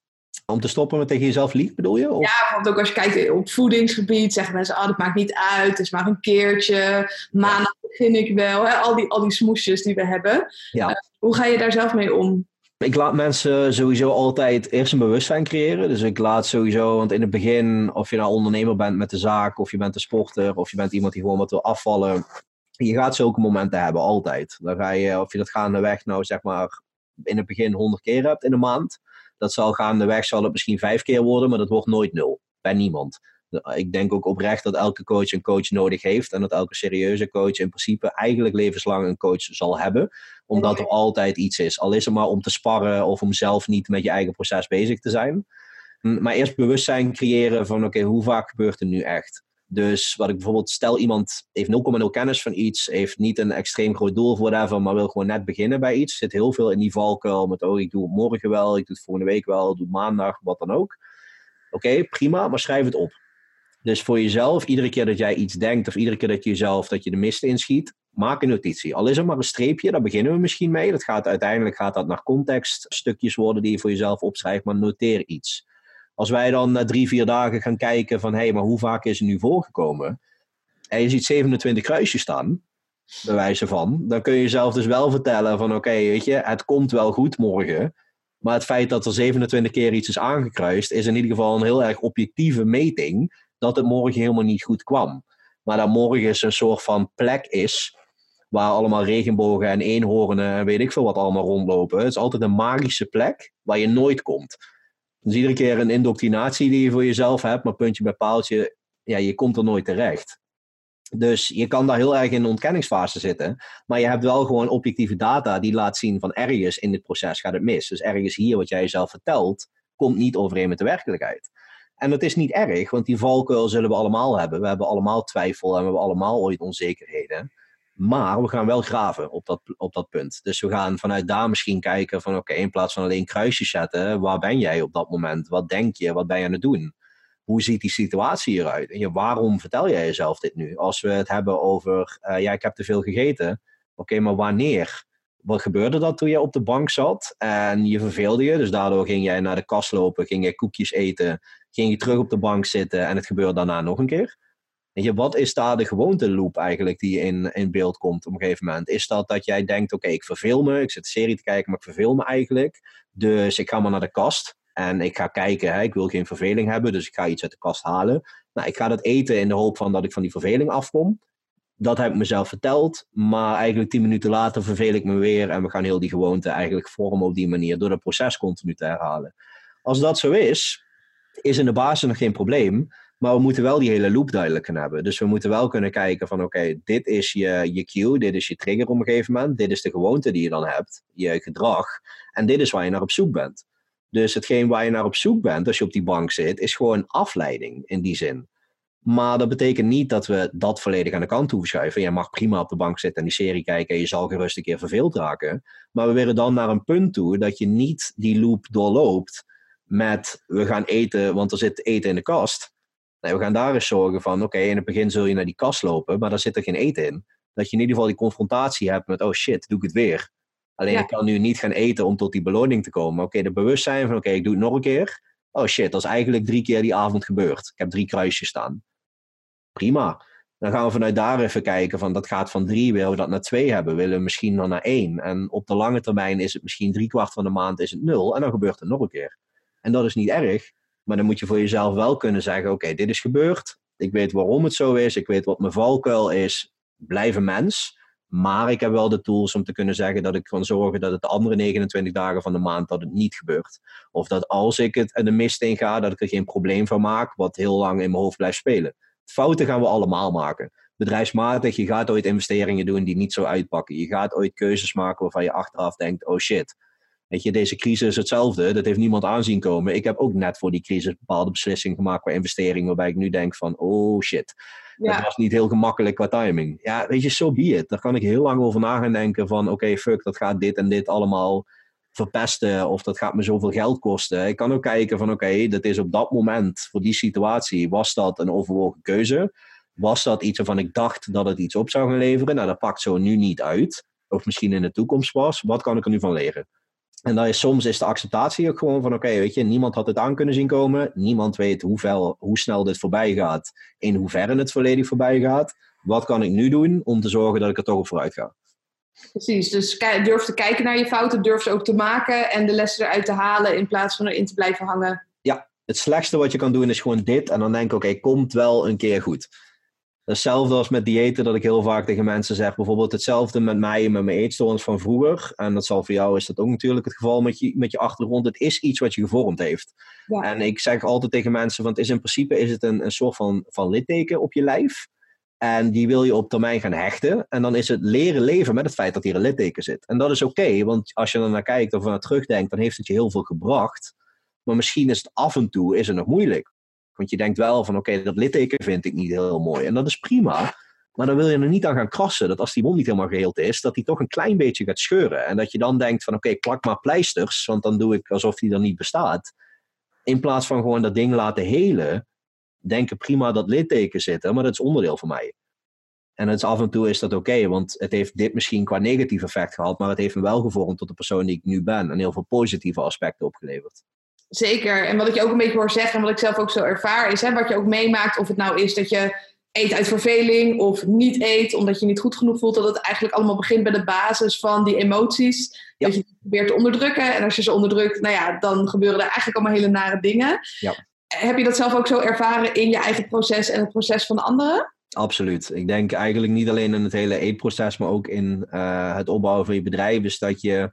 Om te stoppen met tegen jezelf liegen, bedoel je? Of? Ja, want ook als je kijkt op voedingsgebied, zeggen mensen, ah, dat maakt niet uit, het is maar een keertje, maandag begin ik wel, hè? Al, die, al die smoesjes die we hebben. Ja. Uh, hoe ga je daar zelf mee om? Ik laat mensen sowieso altijd eerst een bewustzijn creëren. Dus ik laat sowieso, want in het begin, of je nou ondernemer bent met de zaak, of je bent een sporter, of je bent iemand die gewoon wat wil afvallen, je gaat zulke momenten hebben, altijd. Dan ga je, of je dat gaandeweg nou zeg maar in het begin 100 keer hebt in een maand, dat zal gaandeweg zal het misschien vijf keer worden, maar dat wordt nooit nul. Bij niemand. Ik denk ook oprecht dat elke coach een coach nodig heeft en dat elke serieuze coach in principe eigenlijk levenslang een coach zal hebben, omdat er altijd iets is. Al is het maar om te sparren of om zelf niet met je eigen proces bezig te zijn. Maar eerst bewustzijn creëren van oké, hoe vaak gebeurt er nu echt? Dus wat ik bijvoorbeeld, stel iemand heeft 0,0 kennis van iets, heeft niet een extreem groot doel voor daarvan, maar wil gewoon net beginnen bij iets. Zit heel veel in die valkuil met, oh, ik doe het morgen wel, ik doe het volgende week wel, ik doe maandag, wat dan ook. Oké, prima, maar schrijf het op. Dus voor jezelf, iedere keer dat jij iets denkt of iedere keer dat je jezelf dat je de mist inschiet, maak een notitie. Al is er maar een streepje, daar beginnen we misschien mee. Dat gaat uiteindelijk gaat dat naar contextstukjes worden die je voor jezelf opschrijft, maar noteer iets. Als wij dan na drie, vier dagen gaan kijken van hé, hey, maar hoe vaak is het nu voorgekomen? En je ziet 27 kruisjes staan, bij wijze van, dan kun je jezelf dus wel vertellen van oké, weet je, het komt wel goed morgen. Maar het feit dat er 27 keer iets is aangekruist, is in ieder geval een heel erg objectieve meting dat het morgen helemaal niet goed kwam. Maar dat morgen is een soort van plek is waar allemaal regenbogen en eenhoornen en weet ik veel wat allemaal rondlopen. Het is altijd een magische plek waar je nooit komt. Dus iedere keer een indoctrinatie die je voor jezelf hebt, maar puntje bij paaltje, ja, je komt er nooit terecht. Dus je kan daar heel erg in de ontkenningsfase zitten. Maar je hebt wel gewoon objectieve data die laat zien van ergens in dit proces gaat het mis. Dus ergens hier wat jij jezelf vertelt, komt niet overeen met de werkelijkheid. En dat is niet erg, want die valkuil zullen we allemaal hebben. We hebben allemaal twijfel en we hebben allemaal ooit onzekerheden. Maar we gaan wel graven op dat, op dat punt. Dus we gaan vanuit daar misschien kijken van oké, in plaats van alleen kruisjes zetten, waar ben jij op dat moment? Wat denk je? Wat ben je aan het doen? Hoe ziet die situatie eruit? En je, waarom vertel jij jezelf dit nu? Als we het hebben over, uh, ja, ik heb te veel gegeten. Oké, maar wanneer? Wat gebeurde dat toen je op de bank zat en je verveelde je? Dus daardoor ging jij naar de kast lopen, ging je koekjes eten, ging je terug op de bank zitten en het gebeurde daarna nog een keer? Wat is daar de gewoonteloop eigenlijk die in, in beeld komt op een gegeven moment? Is dat dat jij denkt, oké, ik verveel me, ik zit een serie te kijken, maar ik verveel me eigenlijk. Dus ik ga maar naar de kast en ik ga kijken, hè, ik wil geen verveling hebben, dus ik ga iets uit de kast halen. Nou, ik ga dat eten in de hoop van dat ik van die verveling afkom. Dat heb ik mezelf verteld, maar eigenlijk tien minuten later verveel ik me weer en we gaan heel die gewoonte eigenlijk vormen op die manier door het proces continu te herhalen. Als dat zo is, is in de basis nog geen probleem. Maar we moeten wel die hele loop duidelijk kunnen hebben. Dus we moeten wel kunnen kijken van oké, dit is je, je cue, dit is je trigger op een gegeven moment. Dit is de gewoonte die je dan hebt, je gedrag. En dit is waar je naar op zoek bent. Dus hetgeen waar je naar op zoek bent als je op die bank zit, is gewoon afleiding in die zin. Maar dat betekent niet dat we dat volledig aan de kant toe schuiven. Je mag prima op de bank zitten en die serie kijken en je zal gerust een keer verveeld raken. Maar we willen dan naar een punt toe dat je niet die loop doorloopt met we gaan eten, want er zit eten in de kast. Nee, we gaan daar eens zorgen van, oké, in het begin zul je naar die kast lopen, maar daar zit er geen eten in. Dat je in ieder geval die confrontatie hebt met, oh shit, doe ik het weer. Alleen ik kan nu niet gaan eten om tot die beloning te komen. Oké, de bewustzijn van, oké, ik doe het nog een keer. Oh shit, dat is eigenlijk drie keer die avond gebeurd. Ik heb drie kruisjes staan. Prima. Dan gaan we vanuit daar even kijken van, dat gaat van drie, willen we dat naar twee hebben? Willen we misschien dan naar één? En op de lange termijn is het misschien drie kwart van de maand is het nul. En dan gebeurt het nog een keer. En dat is niet erg. Maar dan moet je voor jezelf wel kunnen zeggen: oké, dit is gebeurd. Ik weet waarom het zo is. Ik weet wat mijn valkuil is. Blijf een mens. Maar ik heb wel de tools om te kunnen zeggen dat ik kan zorgen dat het de andere 29 dagen van de maand dat het niet gebeurt. Of dat als ik het de mist in ga, dat ik er geen probleem van maak, wat heel lang in mijn hoofd blijft spelen. Fouten gaan we allemaal maken. Bedrijfsmatig, je gaat ooit investeringen doen die niet zo uitpakken. Je gaat ooit keuzes maken waarvan je achteraf denkt: oh shit, Weet je, deze crisis is hetzelfde. Dat heeft niemand aanzien komen. Ik heb ook net voor die crisis bepaalde beslissingen gemaakt qua investering, waarbij ik nu denk van, oh shit. Dat was niet heel gemakkelijk qua timing. Ja, weet je, zo so be it. Daar kan ik heel lang over na gaan denken van, oké, fuck, dat gaat dit en dit allemaal verpesten of dat gaat me zoveel geld kosten. Ik kan ook kijken van, oké, dat is op dat moment, voor die situatie, was dat een overwogen keuze? Was dat iets waarvan ik dacht dat het iets op zou gaan leveren? Nou, dat pakt zo nu niet uit. Of misschien in de toekomst was. Wat kan ik er nu van leren? En dan is soms is de acceptatie ook gewoon van oké, weet je, niemand had het aan kunnen zien komen. Niemand weet hoeveel, hoe snel dit voorbij gaat, in hoeverre het volledig voorbij gaat. Wat kan ik nu doen om te zorgen dat ik er toch op vooruit ga? Precies, dus durf te kijken naar je fouten, durf ze ook te maken en de lessen eruit te halen in plaats van erin te blijven hangen. Ja, het slechtste wat je kan doen is gewoon dit en dan denk ik oké, komt wel een keer goed. Hetzelfde als met diëten, dat ik heel vaak tegen mensen zeg. Bijvoorbeeld hetzelfde met mij en met mijn eetstoornis van vroeger. En dat zal voor jou is dat ook natuurlijk het geval met je, met je achtergrond. Het is iets wat je gevormd heeft. Ja. En ik zeg altijd tegen mensen, want is in principe is het een, een soort van, van litteken op je lijf. En die wil je op termijn gaan hechten. En dan is het leren leven met het feit dat hier een litteken zit. En dat is oké, want als je er naar kijkt of naar terugdenkt, dan heeft het je heel veel gebracht. Maar misschien is het af en toe is het nog moeilijk. Want je denkt wel van oké, dat litteken vind ik niet heel mooi. En dat is prima. Maar dan wil je er niet aan gaan krassen. Dat als die wond niet helemaal geheeld is, dat die toch een klein beetje gaat scheuren. En dat je dan denkt van oké, plak maar pleisters. Want dan doe ik alsof die er niet bestaat. In plaats van gewoon dat ding laten helen. Denken prima dat littekens zitten. Maar dat is onderdeel van mij. En het is af en toe is dat oké, want het heeft dit misschien qua negatief effect gehad, maar het heeft me wel gevormd tot de persoon die ik nu ben en heel veel positieve aspecten opgeleverd. Zeker. En wat ik je ook een beetje hoor zeggen, en wat ik zelf ook zo ervaar, is hè, wat je ook meemaakt, of het nou is dat je eet uit verveling of niet eet omdat je niet goed genoeg voelt, dat het eigenlijk allemaal begint bij de basis van die emoties. Dat je probeert te onderdrukken. En als je ze onderdrukt, nou ja, dan gebeuren er eigenlijk allemaal hele nare dingen. Ja. Heb je dat zelf ook zo ervaren in je eigen proces en het proces van anderen? Absoluut. Ik denk eigenlijk niet alleen in het hele eetproces, maar ook in uh, het opbouwen van je bedrijf, is dat je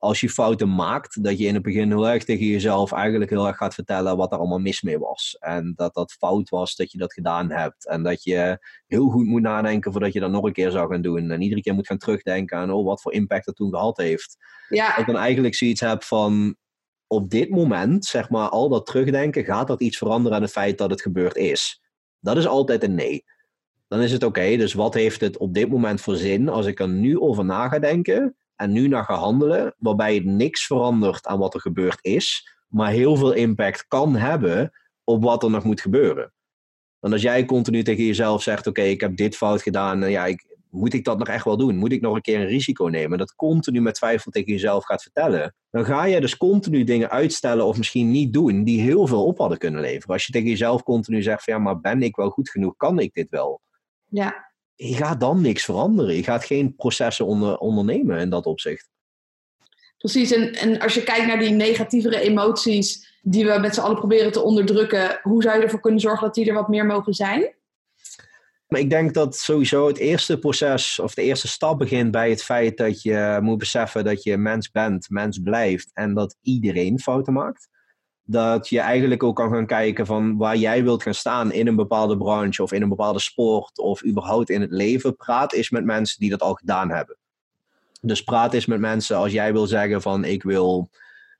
als je fouten maakt, dat je in het begin heel erg tegen jezelf eigenlijk heel erg gaat vertellen wat er allemaal mis mee was. En dat dat fout was dat je dat gedaan hebt. En dat je heel goed moet nadenken voordat je dat nog een keer zou gaan doen. En iedere keer moet gaan terugdenken aan oh, wat voor impact dat toen gehad heeft. Ja. Dat ik dan eigenlijk zoiets heb van op dit moment, zeg maar, al dat terugdenken, gaat dat iets veranderen aan het feit dat het gebeurd is? Dat is altijd een nee. Dan is het oké, dus wat heeft het op dit moment voor zin als ik er nu over na ga denken? En nu naar gaan handelen, waarbij het niks verandert aan wat er gebeurd is, maar heel veel impact kan hebben op wat er nog moet gebeuren. Want als jij continu tegen jezelf zegt: Oké, ik heb dit fout gedaan, en ja, ik, moet ik dat nog echt wel doen? Moet ik nog een keer een risico nemen? Dat continu met twijfel tegen jezelf gaat vertellen. Dan ga je dus continu dingen uitstellen of misschien niet doen die heel veel op hadden kunnen leveren. Als je tegen jezelf continu zegt: Ja, maar ben ik wel goed genoeg? Kan ik dit wel? Ja je gaat dan niks veranderen. Je gaat geen processen onder, ondernemen in dat opzicht. Precies, en, en als je kijkt naar die negatievere emoties die we met z'n allen proberen te onderdrukken, hoe zou je ervoor kunnen zorgen dat die er wat meer mogen zijn? Maar ik denk dat sowieso het eerste proces of de eerste stap begint bij het feit dat je moet beseffen dat je mens bent, mens blijft en dat iedereen fouten maakt dat je eigenlijk ook kan gaan kijken van waar jij wilt gaan staan in een bepaalde branche of in een bepaalde sport of überhaupt in het leven. Praat eens met mensen die dat al gedaan hebben. Dus praat eens met mensen als jij wil zeggen van ik wil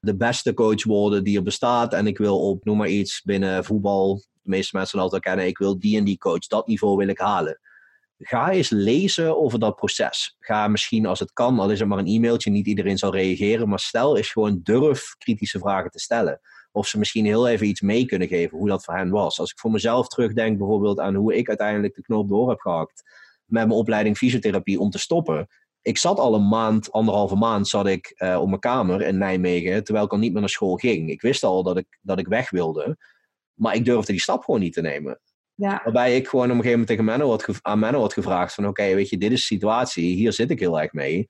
de beste coach worden die er bestaat en ik wil op, noem maar iets, binnen voetbal, de meeste mensen altijd kennen, ik wil die en die coach, dat niveau wil ik halen. Ga eens lezen over dat proces. Ga misschien als het kan, al is het maar een e-mailtje, niet iedereen zal reageren, maar stel eens gewoon durf kritische vragen te stellen of ze misschien heel even iets mee kunnen geven hoe dat voor hen was. Als ik voor mezelf terugdenk bijvoorbeeld aan hoe ik uiteindelijk de knoop door heb gehakt met mijn opleiding fysiotherapie om te stoppen. Ik zat al een maand, anderhalve maand, zat ik uh, op mijn kamer in Nijmegen, terwijl ik al niet meer naar school ging. Ik wist al dat ik, dat ik weg wilde, maar ik durfde die stap gewoon niet te nemen. Ja. Waarbij ik gewoon op een gegeven moment tegen Menno had aan Menno had gevraagd van oké, weet je, dit is de situatie, hier zit ik heel erg mee.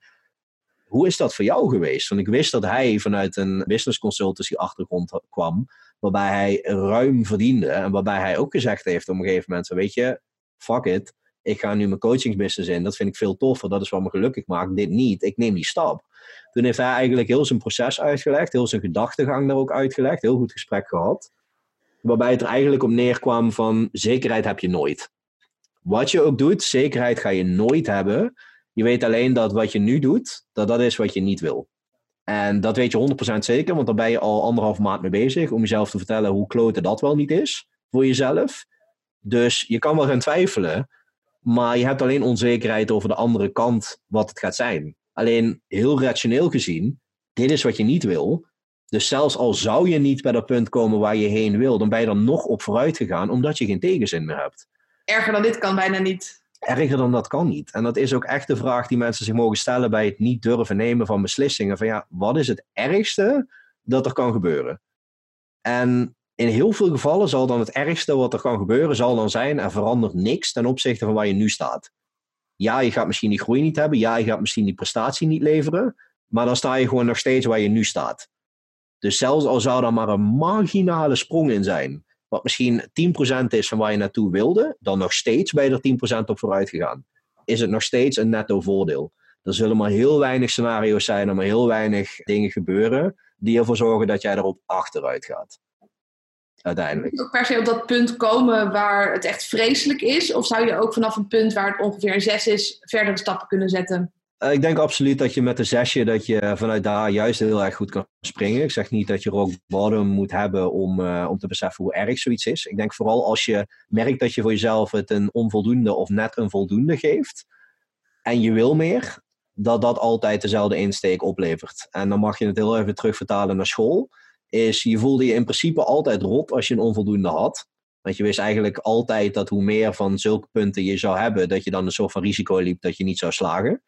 Hoe is dat voor jou geweest? Want ik wist dat hij vanuit een business consultancy achtergrond kwam, waarbij hij ruim verdiende en waarbij hij ook gezegd heeft op een gegeven moment, weet je, fuck it, ik ga nu mijn coachingsbusiness in, dat vind ik veel toffer, dat is wat me gelukkig maakt, dit niet, ik neem die stap. Toen heeft hij eigenlijk heel zijn proces uitgelegd, heel zijn gedachtegang daar ook uitgelegd, heel goed gesprek gehad. Waarbij het er eigenlijk op neerkwam van zekerheid heb je nooit. Wat je ook doet, zekerheid ga je nooit hebben. Je weet alleen dat wat je nu doet, dat dat is wat je niet wil. En dat weet je 100% zeker, want daar ben je al anderhalf maand mee bezig om jezelf te vertellen hoe klote dat wel niet is voor jezelf. Dus je kan wel gaan twijfelen, maar je hebt alleen onzekerheid over de andere kant wat het gaat zijn. Alleen heel rationeel gezien, dit is wat je niet wil. Dus zelfs al zou je niet bij dat punt komen waar je heen wil, dan ben je er nog op vooruit gegaan omdat je geen tegenzin meer hebt. Erger dan dit kan bijna niet erger dan dat kan niet. En dat is ook echt de vraag die mensen zich mogen stellen bij het niet durven nemen van beslissingen. Van ja, wat is het ergste dat er kan gebeuren? En in heel veel gevallen zal dan het ergste wat er kan gebeuren, zal dan zijn, er verandert niks ten opzichte van waar je nu staat. Ja, je gaat misschien die groei niet hebben. Ja, je gaat misschien die prestatie niet leveren. Maar dan sta je gewoon nog steeds waar je nu staat. Dus zelfs al zou er maar een marginale sprong in zijn, wat misschien 10% is van waar je naartoe wilde, dan nog steeds ben je er 10% op vooruit gegaan. Is het nog steeds een netto voordeel? Er zullen maar heel weinig scenario's zijn en maar heel weinig dingen gebeuren die ervoor zorgen dat jij erop achteruit gaat. Uiteindelijk. Ook per se op dat punt komen waar het echt vreselijk is? Of zou je ook vanaf een punt waar het ongeveer een 6 is, verdere stappen kunnen zetten? Uh, ik denk absoluut dat je met een zesje dat je vanuit daar juist heel erg goed kan springen. Ik zeg niet dat je rock bottom moet hebben om, uh, om te beseffen hoe erg zoiets is. Ik denk vooral als je merkt dat je voor jezelf het een onvoldoende of net een voldoende geeft. En je wil meer, dat dat altijd dezelfde insteek oplevert. En dan mag je het heel even terugvertalen naar school. Is je voelde je in principe altijd rot als je een onvoldoende had. Want je wist eigenlijk altijd dat hoe meer van zulke punten je zou hebben, dat je dan een soort van risico liep dat je niet zou slagen.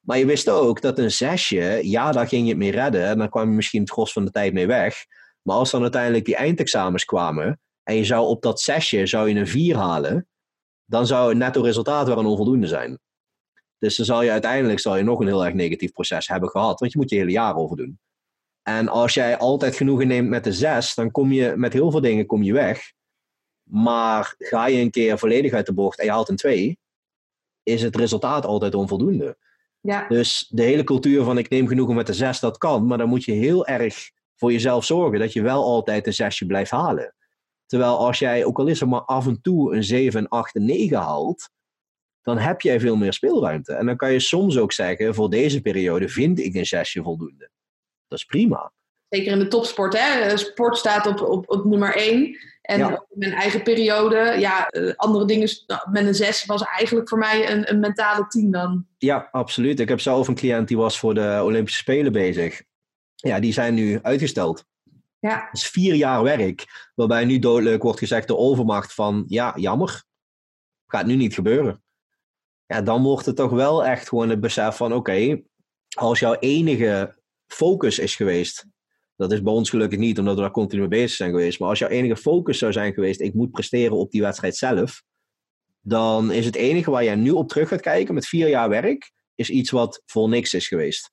Maar je wist ook dat een zesje, ja, daar ging je het mee redden. En dan kwam je misschien het gros van de tijd mee weg. Maar als dan uiteindelijk die eindexamens kwamen en je zou op dat zesje zou je een vier halen, dan zou het netto resultaat wel een onvoldoende zijn. Dus dan zal je uiteindelijk zal je nog een heel erg negatief proces hebben gehad, want je moet je hele jaar over doen. En als jij altijd genoegen neemt met de zes, dan kom je met heel veel dingen kom je weg. Maar ga je een keer volledig uit de bocht en je haalt een twee, is het resultaat altijd onvoldoende. Ja. Dus de hele cultuur van ik neem genoegen met de zes, dat kan. Maar dan moet je heel erg voor jezelf zorgen dat je wel altijd een zesje blijft halen. Terwijl als jij, ook al is er maar af en toe een 7, 8 en 9 haalt, dan heb jij veel meer speelruimte. En dan kan je soms ook zeggen, voor deze periode vind ik een zesje voldoende. Dat is prima. Zeker in de topsport, hè? Sport staat op, op, op nummer 1. En mijn eigen periode, ja, eh, andere dingen nou, met een 6 was eigenlijk voor mij een, een mentale 10 dan. Ja, absoluut. Ik heb zelf een cliënt die was voor de Olympische Spelen bezig. Ja, die zijn nu uitgesteld. Ja. Dat is vier jaar werk, waarbij nu doodleuk wordt gezegd de overmacht van, ja, jammer, gaat nu niet gebeuren ja, dan wordt het toch wel echt gewoon het besef van: oké, als jouw enige focus is geweest. Dat is bij ons gelukkig niet, omdat we daar continu mee bezig zijn geweest. Maar als jouw enige focus zou zijn geweest: ik moet presteren op die wedstrijd zelf. Dan is het enige waar jij nu op terug gaat kijken met vier jaar werk, is iets wat voor niks is geweest.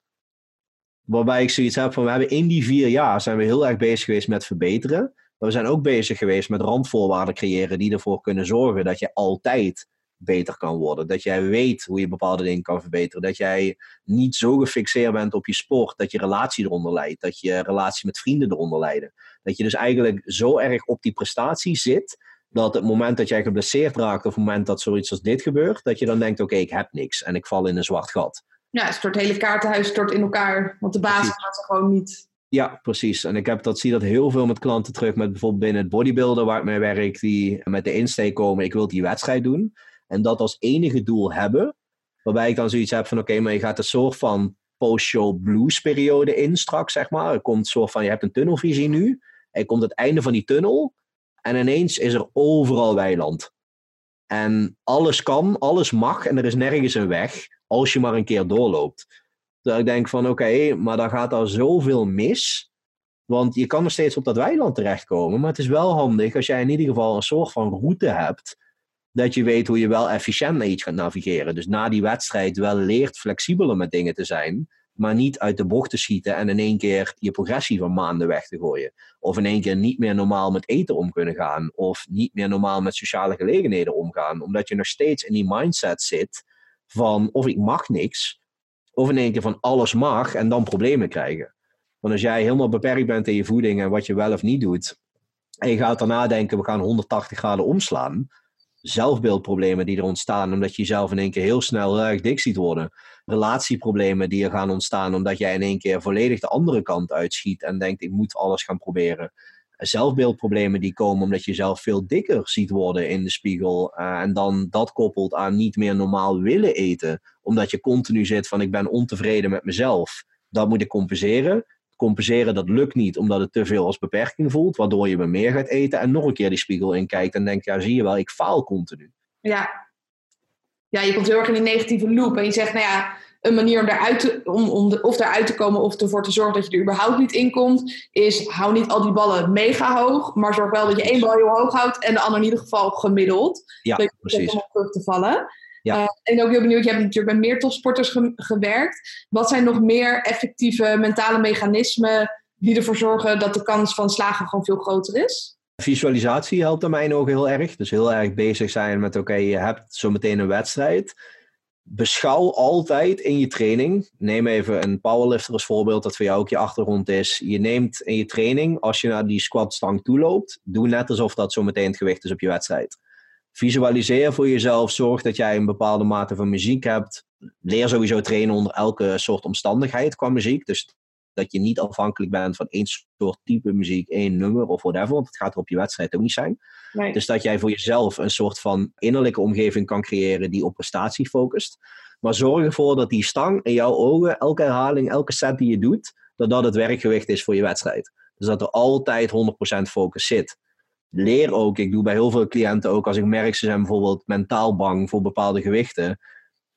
Waarbij ik zoiets heb van: we hebben in die vier jaar zijn we heel erg bezig geweest met verbeteren. Maar we zijn ook bezig geweest met randvoorwaarden creëren die ervoor kunnen zorgen dat je altijd beter kan worden. Dat jij weet hoe je bepaalde dingen kan verbeteren. Dat jij niet zo gefixeerd bent op je sport dat je relatie eronder leidt. Dat je relatie met vrienden eronder leidt. Dat je dus eigenlijk zo erg op die prestatie zit. Dat het moment dat jij geblesseerd raakt, of het moment dat zoiets als dit gebeurt, dat je dan denkt: oké, ik heb niks en ik val in een zwart gat. Ja, het stort hele kaartenhuis stort in elkaar. Want de basis gaat er gewoon niet. Ja, precies. En ik heb dat, zie dat heel veel met klanten terug, met bijvoorbeeld binnen het bodybuilder waar ik mee werk, die met de insteek komen: ik wil die wedstrijd doen. En dat als enige doel hebben. Waarbij ik dan zoiets heb van oké, maar je gaat een soort van post-show blues periode in straks, zeg maar. Er komt soort van, je hebt een tunnelvisie nu. Er komt het einde van die tunnel. En ineens is er overal weiland. En alles kan, alles mag en er is nergens een weg. Als je maar een keer doorloopt. Dus ik denk van oké, maar dan gaat er zoveel mis. Want je kan nog steeds op dat weiland terechtkomen. Maar het is wel handig als jij in ieder geval een soort van route hebt dat je weet hoe je wel efficiënt naar iets gaat navigeren. Dus na die wedstrijd wel leert flexibeler met dingen te zijn, maar niet uit de bocht te schieten en in één keer je progressie van maanden weg te gooien. Of in één keer niet meer normaal met eten om kunnen gaan, of niet meer normaal met sociale gelegenheden omgaan, omdat je nog steeds in die mindset zit van of ik mag niks, of in één keer van alles mag en dan problemen krijgen. Want als jij helemaal beperkt bent in je voeding en wat je wel of niet doet, en je gaat daarna denken, we gaan 180 graden omslaan, zelfbeeldproblemen die er ontstaan omdat je jezelf in één keer heel snel erg dik ziet worden. Relatieproblemen die er gaan ontstaan omdat jij in één keer volledig de andere kant uitschiet en denkt ik moet alles gaan proberen. Zelfbeeldproblemen die komen omdat je jezelf veel dikker ziet worden in de spiegel. Uh, en dan dat koppelt aan niet meer normaal willen eten. Omdat je continu zit van ik ben ontevreden met mezelf. Dat moet ik compenseren compenseren, dat lukt niet omdat het te veel als beperking voelt, waardoor je meer gaat eten en nog een keer die spiegel in kijkt en denkt, ja zie je wel, ik faal continu. Ja, ja je komt heel erg in die negatieve loop en je zegt, nou ja, een manier om eruit te, om, om de, of eruit te komen of ervoor te zorgen dat je er überhaupt niet in komt, is hou niet al die ballen mega hoog, maar zorg wel dat je één bal heel hoog houdt en de ander in ieder geval gemiddeld. Ja, precies. Om terug te vallen. Ja. Uh, en ook heel benieuwd, je hebt natuurlijk bij meer topsporters gewerkt. Wat zijn nog meer effectieve mentale mechanismen die ervoor zorgen dat de kans van slagen gewoon veel groter is? Visualisatie helpt aan mij ook heel erg. Dus heel erg bezig zijn met, oké, je hebt zo meteen een wedstrijd. Beschouw altijd in je training, neem even een powerlifter als voorbeeld, dat voor jou ook je achtergrond is. Je neemt in je training, als je naar die squatstang toe loopt, doe net alsof dat zo meteen het gewicht is op je wedstrijd. Visualiseer voor jezelf, zorg dat jij een bepaalde mate van muziek hebt. Leer sowieso trainen onder elke soort omstandigheid qua muziek. Dus dat je niet afhankelijk bent van één soort type muziek, één nummer of whatever. Want het gaat er op je wedstrijd ook niet zijn. Nee. Dus dat jij voor jezelf een soort van innerlijke omgeving kan creëren die op prestatie focust. Maar zorg ervoor dat die stang in jouw ogen, elke herhaling, elke set die je doet, dat dat het werkgewicht is voor je wedstrijd. Dus dat er altijd 100% focus zit. Leer ook, ik doe bij heel veel cliënten ook, als ik merk ze zijn bijvoorbeeld mentaal bang voor bepaalde gewichten.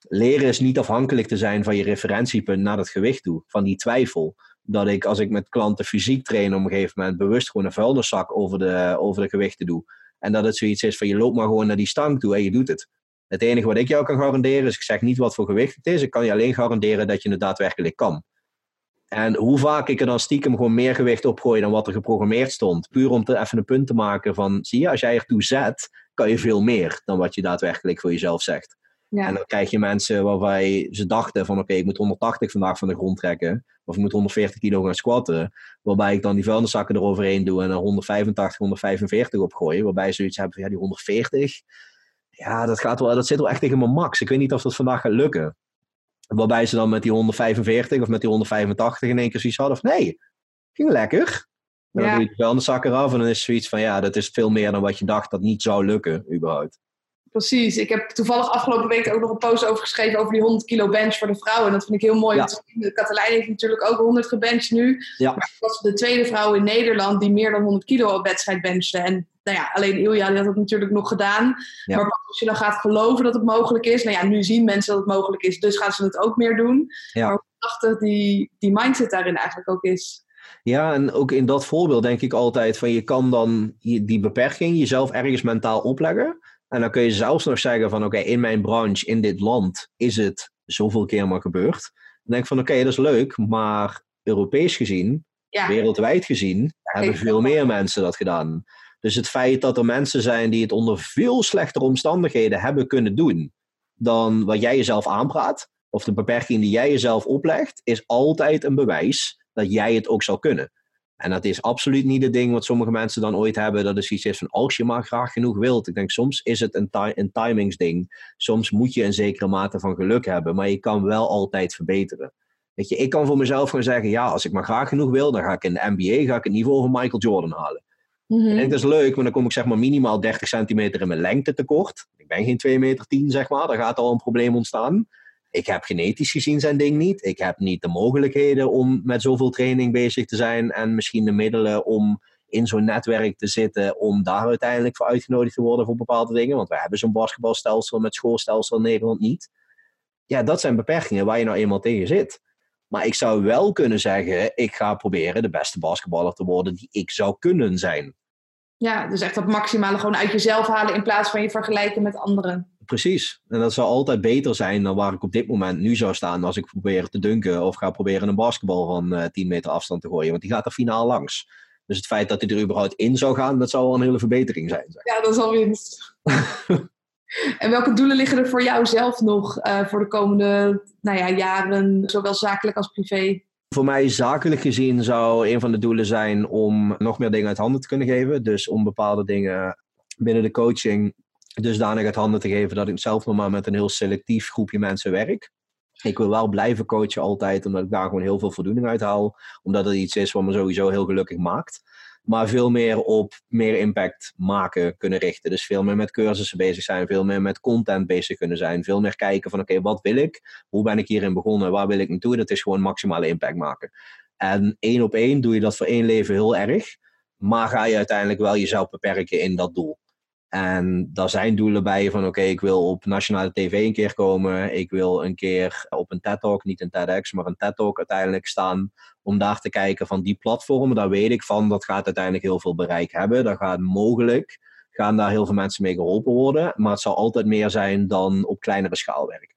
Leren is niet afhankelijk te zijn van je referentiepunt naar dat gewicht toe, van die twijfel dat ik als ik met klanten fysiek train op een gegeven moment bewust gewoon een vuilniszak over de, over de gewichten doe. En dat het zoiets is van je loopt maar gewoon naar die stang toe en je doet het. Het enige wat ik jou kan garanderen is, ik zeg niet wat voor gewicht het is, ik kan je alleen garanderen dat je het daadwerkelijk kan. En hoe vaak ik er dan stiekem gewoon meer gewicht opgooi dan wat er geprogrammeerd stond. Puur om te even een punt te maken van, zie je, als jij ertoe zet, kan je veel meer dan wat je daadwerkelijk voor jezelf zegt. Ja. En dan krijg je mensen waarbij ze dachten van oké, ik moet 180 vandaag van de grond trekken. Of ik moet 140 kilo gaan squatten. Waarbij ik dan die vuilniszakken eroverheen doe en er 185, 145 op gooi. Waarbij ze zoiets hebben van ja, die 140. Ja, dat, gaat wel, dat zit wel echt tegen mijn max. Ik weet niet of dat vandaag gaat lukken. Waarbij ze dan met die 145 of met die 185 in één keer zoiets hadden. Of nee, ging lekker. Dan ja. doe je de vuilniszakken eraf en dan is zoiets van ja, dat is veel meer dan wat je dacht dat niet zou lukken überhaupt. Precies. Ik heb toevallig afgelopen week ook nog een post over geschreven over die 100 kilo bench voor de vrouwen. En dat vind ik heel mooi. Ja. Katelijn heeft natuurlijk ook 100 gebenched nu. Ja. Maar ik was de tweede vrouw in Nederland die meer dan 100 kilo op wedstrijd benchte. En nou ja, alleen Ilja die had het natuurlijk nog gedaan. Ja. Maar als je dan gaat geloven dat het mogelijk is. Nou ja, nu zien mensen dat het mogelijk is. Dus gaan ze het ook meer doen. Ja. Maar hoe prachtig die, die mindset daarin eigenlijk ook is. Ja, en ook in dat voorbeeld denk ik altijd van je kan dan die beperking jezelf ergens mentaal opleggen. En dan kun je zelfs nog zeggen van oké, in mijn branche, in dit land, is het zoveel keer maar gebeurd. Dan denk ik van oké, dat is leuk, maar Europees gezien, wereldwijd gezien, hebben veel meer mensen dat gedaan. Dus het feit dat er mensen zijn die het onder veel slechtere omstandigheden hebben kunnen doen dan wat jij jezelf aanpraat, of de beperking die jij jezelf oplegt, is altijd een bewijs dat jij het ook zal kunnen. En dat is absoluut niet het ding wat sommige mensen dan ooit hebben. Dat is iets is van als je maar graag genoeg wilt. Ik denk soms is het een, een timingsding. Soms moet je een zekere mate van geluk hebben. Maar je kan wel altijd verbeteren. Weet je, ik kan voor mezelf gewoon zeggen: ja, als ik maar graag genoeg wil, dan ga ik in de NBA ga ik het niveau van Michael Jordan halen. Mm -hmm. En dat is leuk, maar dan kom ik zeg maar minimaal 30 centimeter in mijn lengte tekort. Ik ben geen 2 meter 10, zeg maar. Daar gaat al een probleem ontstaan. Ik heb genetisch gezien zijn ding niet. Ik heb niet de mogelijkheden om met zoveel training bezig te zijn en misschien de middelen om in zo'n netwerk te zitten om daar uiteindelijk voor uitgenodigd te worden voor bepaalde dingen. Want we hebben zo'n basketbalstelsel met schoolstelsel in Nederland niet. Ja, dat zijn beperkingen waar je nou eenmaal tegen zit. Maar ik zou wel kunnen zeggen, ik ga proberen de beste basketballer te worden die ik zou kunnen zijn. Ja, dus echt dat maximale gewoon uit jezelf halen in plaats van je vergelijken met anderen. Precies. En dat zou altijd beter zijn dan waar ik op dit moment nu zou staan als ik probeer te dunken of ga proberen een basketbal van uh, eh, 10 meter afstand te gooien. Want die gaat er finaal langs. Dus het feit dat hij er überhaupt in zou gaan, dat zou wel een hele verbetering zijn. Zeg. Ja, dat is al winst. [LAUGHS] en welke doelen liggen er voor jou zelf nog uh, voor de komende nou ja, jaren, zowel zakelijk als privé? Voor mij zakelijk gezien zou een van de doelen zijn om nog meer dingen uit handen te kunnen geven. Dus om bepaalde dingen binnen de coaching dusdanig uit handen te geven dat ik zelf nog maar met een heel selectief groepje mensen werk. Ik wil wel blijven coachen altijd, omdat ik daar gewoon heel veel voldoening uit haal. Omdat het iets is wat me sowieso heel gelukkig maakt. Maar veel meer op meer impact maken kunnen richten. Dus veel meer met cursussen bezig zijn, veel meer met content bezig kunnen zijn. Veel meer kijken van oké, wat wil ik? Hoe ben ik hierin begonnen? Waar wil ik naartoe? Dat is gewoon maximale impact maken. En één op één doe je dat voor één leven heel erg. Maar ga je uiteindelijk wel jezelf beperken in dat doel. En daar zijn doelen bij van oké, ik wil op nationale tv een keer komen. Ik wil een keer op een TED Talk, niet een TEDx, maar een TED Talk uiteindelijk staan. Om daar te kijken van die platformen, daar weet ik van, dat gaat uiteindelijk heel veel bereik hebben. Dat gaat mogelijk, gaan daar heel veel mensen mee geholpen worden. Maar het zal altijd meer zijn dan op kleinere schaal werken.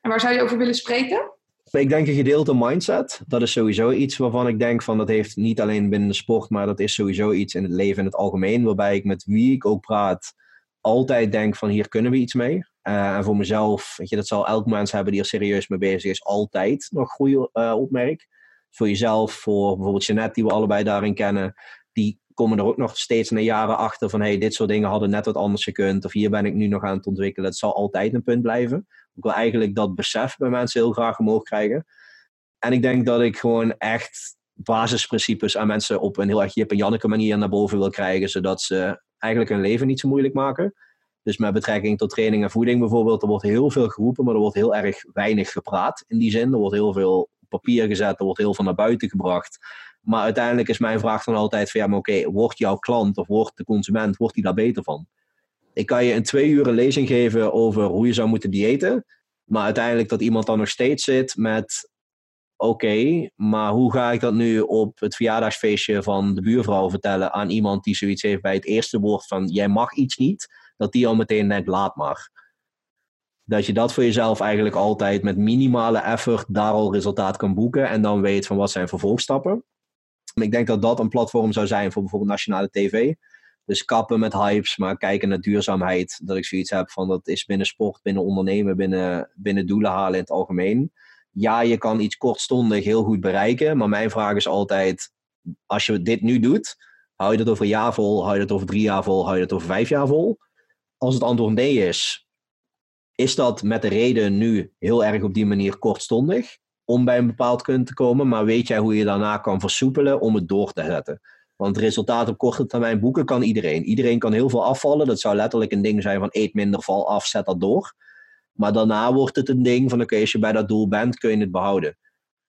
En waar zou je over willen spreken? Ik denk een gedeelte mindset. Dat is sowieso iets waarvan ik denk van dat heeft niet alleen binnen de sport, maar dat is sowieso iets in het leven in het algemeen. Waarbij ik met wie ik ook praat, altijd denk van hier kunnen we iets mee. Uh, en voor mezelf, weet je, dat zal elk mens hebben die er serieus mee bezig is, altijd nog goede uh, opmerk. Voor jezelf, voor bijvoorbeeld Jeanette, die we allebei daarin kennen, die komen er ook nog steeds na jaren achter van hey, dit soort dingen hadden net wat anders gekund. Of hier ben ik nu nog aan het ontwikkelen. Het zal altijd een punt blijven. Ik wil eigenlijk dat besef bij mensen heel graag omhoog krijgen. En ik denk dat ik gewoon echt basisprincipes aan mensen op een heel erg Jip en Janneke manier naar boven wil krijgen. Zodat ze eigenlijk hun leven niet zo moeilijk maken. Dus met betrekking tot training en voeding bijvoorbeeld, er wordt heel veel geroepen, maar er wordt heel erg weinig gepraat in die zin. Er wordt heel veel papier gezet, er wordt heel veel naar buiten gebracht. Maar uiteindelijk is mijn vraag dan altijd van ja, maar oké, wordt jouw klant of wordt de consument, wordt die daar beter van? Ik kan je een twee uur lezing geven over hoe je zou moeten diëten. Maar uiteindelijk dat iemand dan nog steeds zit met oké, maar hoe ga ik dat nu op het verjaardagsfeestje van de buurvrouw vertellen aan iemand die zoiets heeft bij het eerste woord van jij mag iets niet, dat die al meteen denkt laat maar. Dat je dat voor jezelf eigenlijk altijd met minimale effort daar al resultaat kan boeken en dan weet van wat zijn vervolgstappen. Ik denk dat dat een platform zou zijn voor bijvoorbeeld nationale tv. Dus kappen met hypes, maar kijken naar duurzaamheid. Dat ik zoiets heb van dat is binnen sport, binnen ondernemen, binnen, binnen doelen halen in het algemeen. Ja, je kan iets kortstondig heel goed bereiken. Maar mijn vraag is altijd: als je dit nu doet, hou je het over een jaar vol, hou je het over drie jaar vol, hou je het over vijf jaar vol? Als het antwoord nee is, is dat met de reden nu heel erg op die manier kortstondig? om bij een bepaald punt te komen, maar weet jij hoe je daarna kan versoepelen om het door te zetten? Want resultaat op korte termijn boeken kan iedereen. Iedereen kan heel veel afvallen. Dat zou letterlijk een ding zijn van eet minder, val af, zet dat door. Maar daarna wordt het een ding van oké, als je bij dat doel bent, kun je het behouden.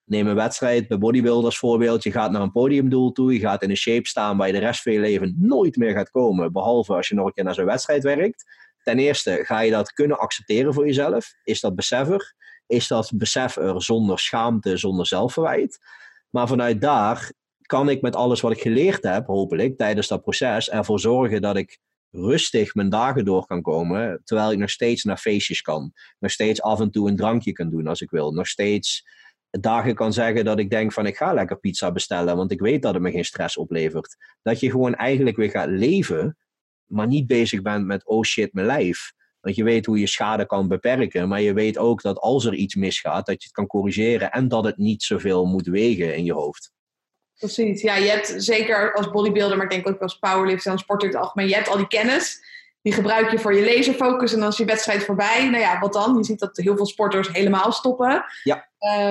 Neem een wedstrijd bij bodybuilders voorbeeld. Je gaat naar een podiumdoel toe. Je gaat in een shape staan waar je de rest van je leven nooit meer gaat komen. Behalve als je nog een keer naar zo'n wedstrijd werkt. Ten eerste, ga je dat kunnen accepteren voor jezelf? Is dat beseffer? is dat besef er zonder schaamte, zonder zelfverwijt. Maar vanuit daar kan ik met alles wat ik geleerd heb, hopelijk, tijdens dat proces, ervoor zorgen dat ik rustig mijn dagen door kan komen, terwijl ik nog steeds naar feestjes kan. Nog steeds af en toe een drankje kan doen als ik wil. Nog steeds dagen kan zeggen dat ik denk van ik ga lekker pizza bestellen, want ik weet dat het me geen stress oplevert. Dat je gewoon eigenlijk weer gaat leven, maar niet bezig bent met oh shit, mijn lijf. Want je weet hoe je schade kan beperken, maar je weet ook dat als er iets misgaat, dat je het kan corrigeren en dat het niet zoveel moet wegen in je hoofd. Precies, ja, je hebt zeker als bodybuilder, maar ik denk ook als powerlifter en sporter in het algemeen, je hebt al die kennis, die gebruik je voor je laserfocus en dan is je wedstrijd voorbij. Nou ja, wat dan? Je ziet dat heel veel sporters helemaal stoppen. Ja.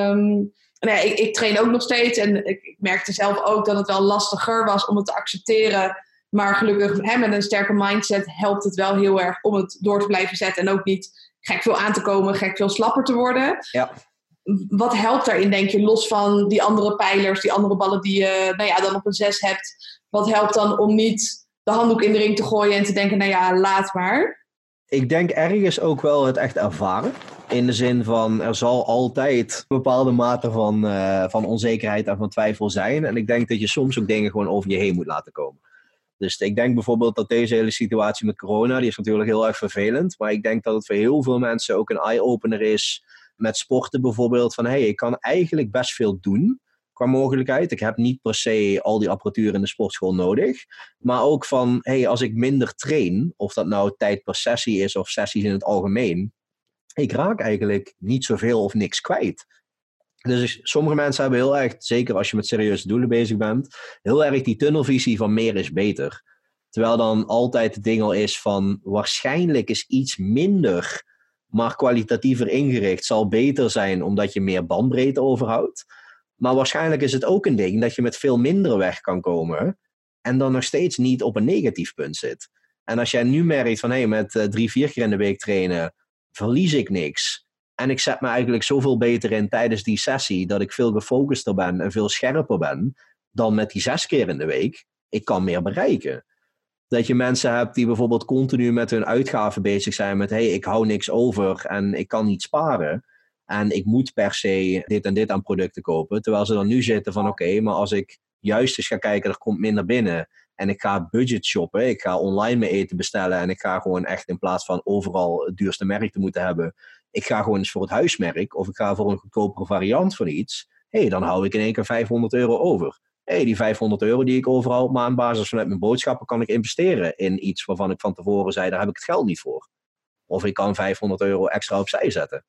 Um, nou ja, ik, ik, train ook nog steeds en ik, ik merkte zelf ook dat het wel lastiger was om het te accepteren maar gelukkig hè, met een sterke mindset helpt het wel heel erg om het door te blijven zetten. En ook niet gek veel aan te komen, gek veel slapper te worden. Ja. Wat helpt daarin, denk je, los van die andere pijlers, die andere ballen die je nou ja, dan op een zes hebt? Wat helpt dan om niet de handdoek in de ring te gooien en te denken, nou ja, laat maar? Ik denk ergens ook wel het echt ervaren. In de zin van er zal altijd bepaalde mate van, uh, van onzekerheid en van twijfel zijn. En ik denk dat je soms ook dingen gewoon over je heen moet laten komen. Dus ik denk bijvoorbeeld dat deze hele situatie met corona, die is natuurlijk heel erg vervelend. Maar ik denk dat het voor heel veel mensen ook een eye-opener is met sporten bijvoorbeeld. Van hé, hey, ik kan eigenlijk best veel doen qua mogelijkheid. Ik heb niet per se al die apparatuur in de sportschool nodig. Maar ook van, hey, als ik minder train, of dat nou tijd per sessie is of sessies in het algemeen, ik raak eigenlijk niet zoveel of niks kwijt. Dus sommige mensen hebben heel erg, zeker als je met serieuze doelen bezig bent, heel erg die tunnelvisie van meer is beter. Terwijl dan altijd het ding al is van waarschijnlijk is iets minder, maar kwalitatiever ingericht, zal beter zijn omdat je meer bandbreedte overhoudt. Maar waarschijnlijk is het ook een ding dat je met veel minder weg kan komen en dan nog steeds niet op een negatief punt zit. En als jij nu merkt van hé, hey, met uh, drie, vier keer in de week trainen verlies ik niks en ik zet me eigenlijk zoveel beter in tijdens die sessie dat ik veel gefocuster ben en veel scherper ben dan met die zes keer in de week. Ik kan meer bereiken. Dat je mensen hebt die bijvoorbeeld continu met hun uitgaven bezig zijn met hey, ik hou niks over en ik kan niet sparen. En ik moet per se dit en dit aan producten kopen. Terwijl ze dan nu zitten van oké, maar als ik juist eens ga kijken, er komt minder binnen. En ik ga budget shoppen. Ik ga online mijn eten bestellen. En ik ga gewoon echt in plaats van overal het duurste merk te moeten hebben ik ga gewoon eens voor het huismerk of ik ga voor een goedkopere variant van iets. Hé, hey, dan hou ik in één keer 500 euro over. Hey, die 500 euro die ik overal op maandbasis vanuit mijn boodschappen kan ik investeren in iets waarvan ik van tevoren zei, daar heb ik het geld niet voor. Of ik kan 500 euro extra opzij zetten.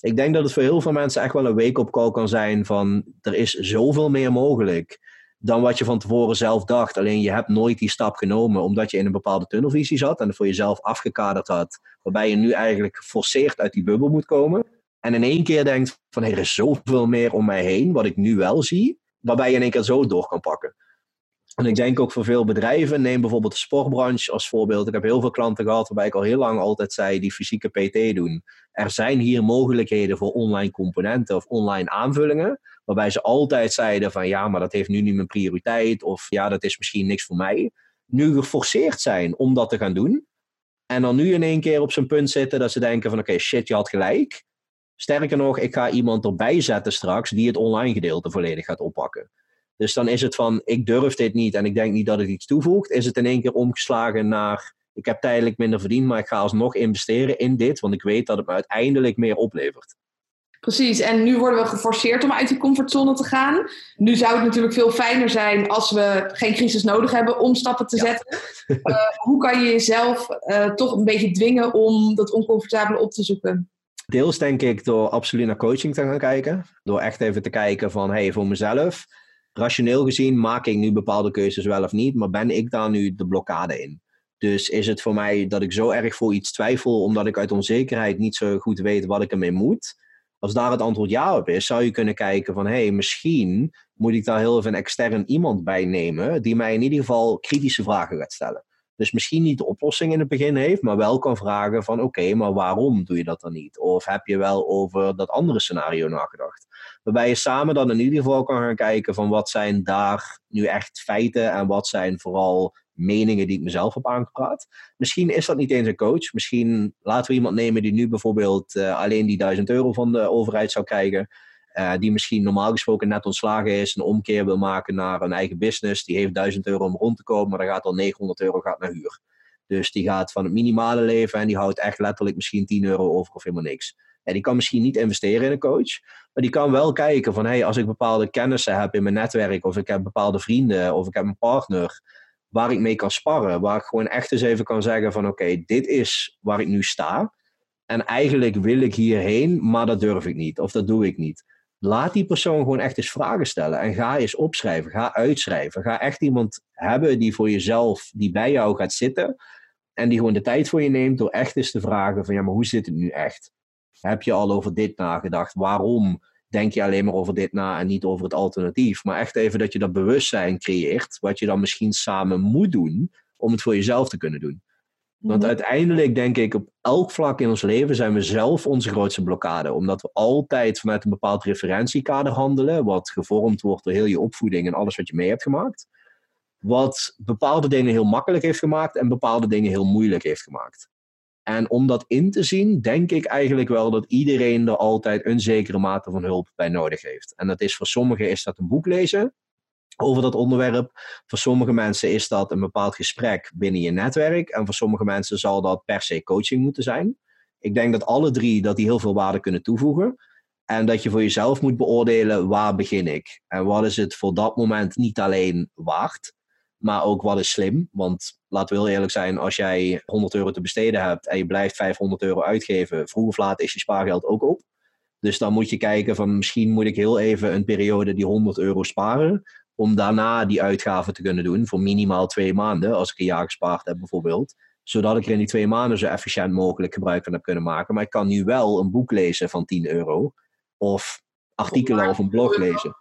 Ik denk dat het voor heel veel mensen echt wel een wake-up call kan zijn van er is zoveel meer mogelijk dan wat je van tevoren zelf dacht. Alleen je hebt nooit die stap genomen omdat je in een bepaalde tunnelvisie zat en voor jezelf afgekaderd had. Waarbij je nu eigenlijk geforceerd uit die bubbel moet komen. En in één keer denkt van er is zoveel meer om mij heen wat ik nu wel zie. Waarbij je in één keer zo door kan pakken. En ik denk ook voor veel bedrijven, neem bijvoorbeeld de sportbranche als voorbeeld. Ik heb heel veel klanten gehad waarbij ik al heel lang altijd zei die fysieke PT doen. Er zijn hier mogelijkheden voor online componenten of online aanvullingen. Waarbij ze altijd zeiden van ja, maar dat heeft nu niet mijn prioriteit. Of ja, dat is misschien niks voor mij. Nu geforceerd zijn om dat te gaan doen. En dan nu in één keer op zijn punt zitten dat ze denken van oké, shit, je had gelijk. Sterker nog, ik ga iemand erbij zetten straks die het online gedeelte volledig gaat oppakken. Dus dan is het van, ik durf dit niet en ik denk niet dat het iets toevoegt. Is het in één keer omgeslagen naar, ik heb tijdelijk minder verdiend, maar ik ga alsnog investeren in dit, want ik weet dat het me uiteindelijk meer oplevert. Precies, en nu worden we geforceerd om uit die comfortzone te gaan. Nu zou het natuurlijk veel fijner zijn als we geen crisis nodig hebben om stappen te zetten. Uh, hoe kan je jezelf uh, toch een beetje dwingen om dat oncomfortabele op te zoeken? Deels denk ik door absoluut naar coaching te gaan kijken. Door echt even te kijken van, hey, voor mezelf, rationeel gezien maak ik nu bepaalde keuzes wel of niet, maar ben ik daar nu de blokkade in? Dus is het voor mij dat ik zo erg voor iets twijfel, omdat ik uit onzekerheid niet zo goed weet wat ik ermee moet? Als daar het antwoord ja op is, zou je kunnen kijken van hey, misschien moet ik daar heel even een extern iemand bij nemen die mij in ieder geval kritische vragen gaat stellen. Dus misschien niet de oplossing in het begin heeft, maar wel kan vragen van oké, maar waarom doe je dat dan niet? Of heb je wel over dat andere scenario nagedacht? Waarbij je samen dan in ieder geval kan gaan kijken van wat zijn daar nu echt feiten en wat zijn vooral meningen die ik mezelf heb aangepraat. Misschien is dat niet eens een coach. Misschien laten we iemand nemen die nu bijvoorbeeld uh, alleen die 1000 euro van de overheid zou krijgen. Uh, die misschien normaal gesproken net ontslagen is, een omkeer wil maken naar een eigen business. Die heeft 1000 euro om rond te komen, maar dan gaat al 900 euro gaat naar huur. Dus die gaat van het minimale leven en die houdt echt letterlijk misschien 10 euro over of helemaal niks. En die kan misschien niet investeren in een coach, maar die kan wel kijken van hey, als ik bepaalde kennissen heb in mijn netwerk, of ik heb bepaalde vrienden, of ik heb een partner waar ik mee kan sparren, waar ik gewoon echt eens even kan zeggen van oké, dit is waar ik nu sta. En eigenlijk wil ik hierheen, maar dat durf ik niet, of dat doe ik niet. Laat die persoon gewoon echt eens vragen stellen en ga eens opschrijven, ga uitschrijven. Ga echt iemand hebben die voor jezelf, die bij jou gaat zitten en die gewoon de tijd voor je neemt door echt eens te vragen van ja, maar hoe zit het nu echt? Heb je al over dit nagedacht? Waarom denk je alleen maar over dit na en niet over het alternatief? Maar echt even dat je dat bewustzijn creëert, wat je dan misschien samen moet doen om het voor jezelf te kunnen doen. Want mhm. uiteindelijk denk ik, op elk vlak in ons leven zijn we zelf onze grootste blokkade. Omdat we altijd vanuit een bepaald referentiekader handelen, wat gevormd wordt door heel je opvoeding en alles wat je mee hebt gemaakt. Wat bepaalde dingen heel makkelijk heeft gemaakt en bepaalde dingen heel moeilijk heeft gemaakt. En om dat in te zien, denk ik eigenlijk wel dat iedereen er altijd een zekere mate van hulp bij nodig heeft. En dat is voor sommigen is dat een boek lezen over dat onderwerp. Voor sommige mensen is dat een bepaald gesprek binnen je netwerk. En voor sommige mensen zal dat per se coaching moeten zijn. Ik denk dat alle drie dat die heel veel waarde kunnen toevoegen. En dat je voor jezelf moet beoordelen waar begin ik. En wat is het voor dat moment niet alleen waard, maar ook wat is slim. Want laten we heel eerlijk zijn, als jij 100 euro te besteden hebt en je blijft 500 euro uitgeven, vroeg of laat is je spaargeld ook op. Dus dan moet je kijken van misschien moet ik heel even een periode die 100 euro sparen. Om daarna die uitgaven te kunnen doen voor minimaal twee maanden. Als ik een jaar gespaard heb bijvoorbeeld. Zodat ik er in die twee maanden zo efficiënt mogelijk gebruik van heb kunnen maken. Maar ik kan nu wel een boek lezen van 10 euro. Of artikelen of een blog lezen.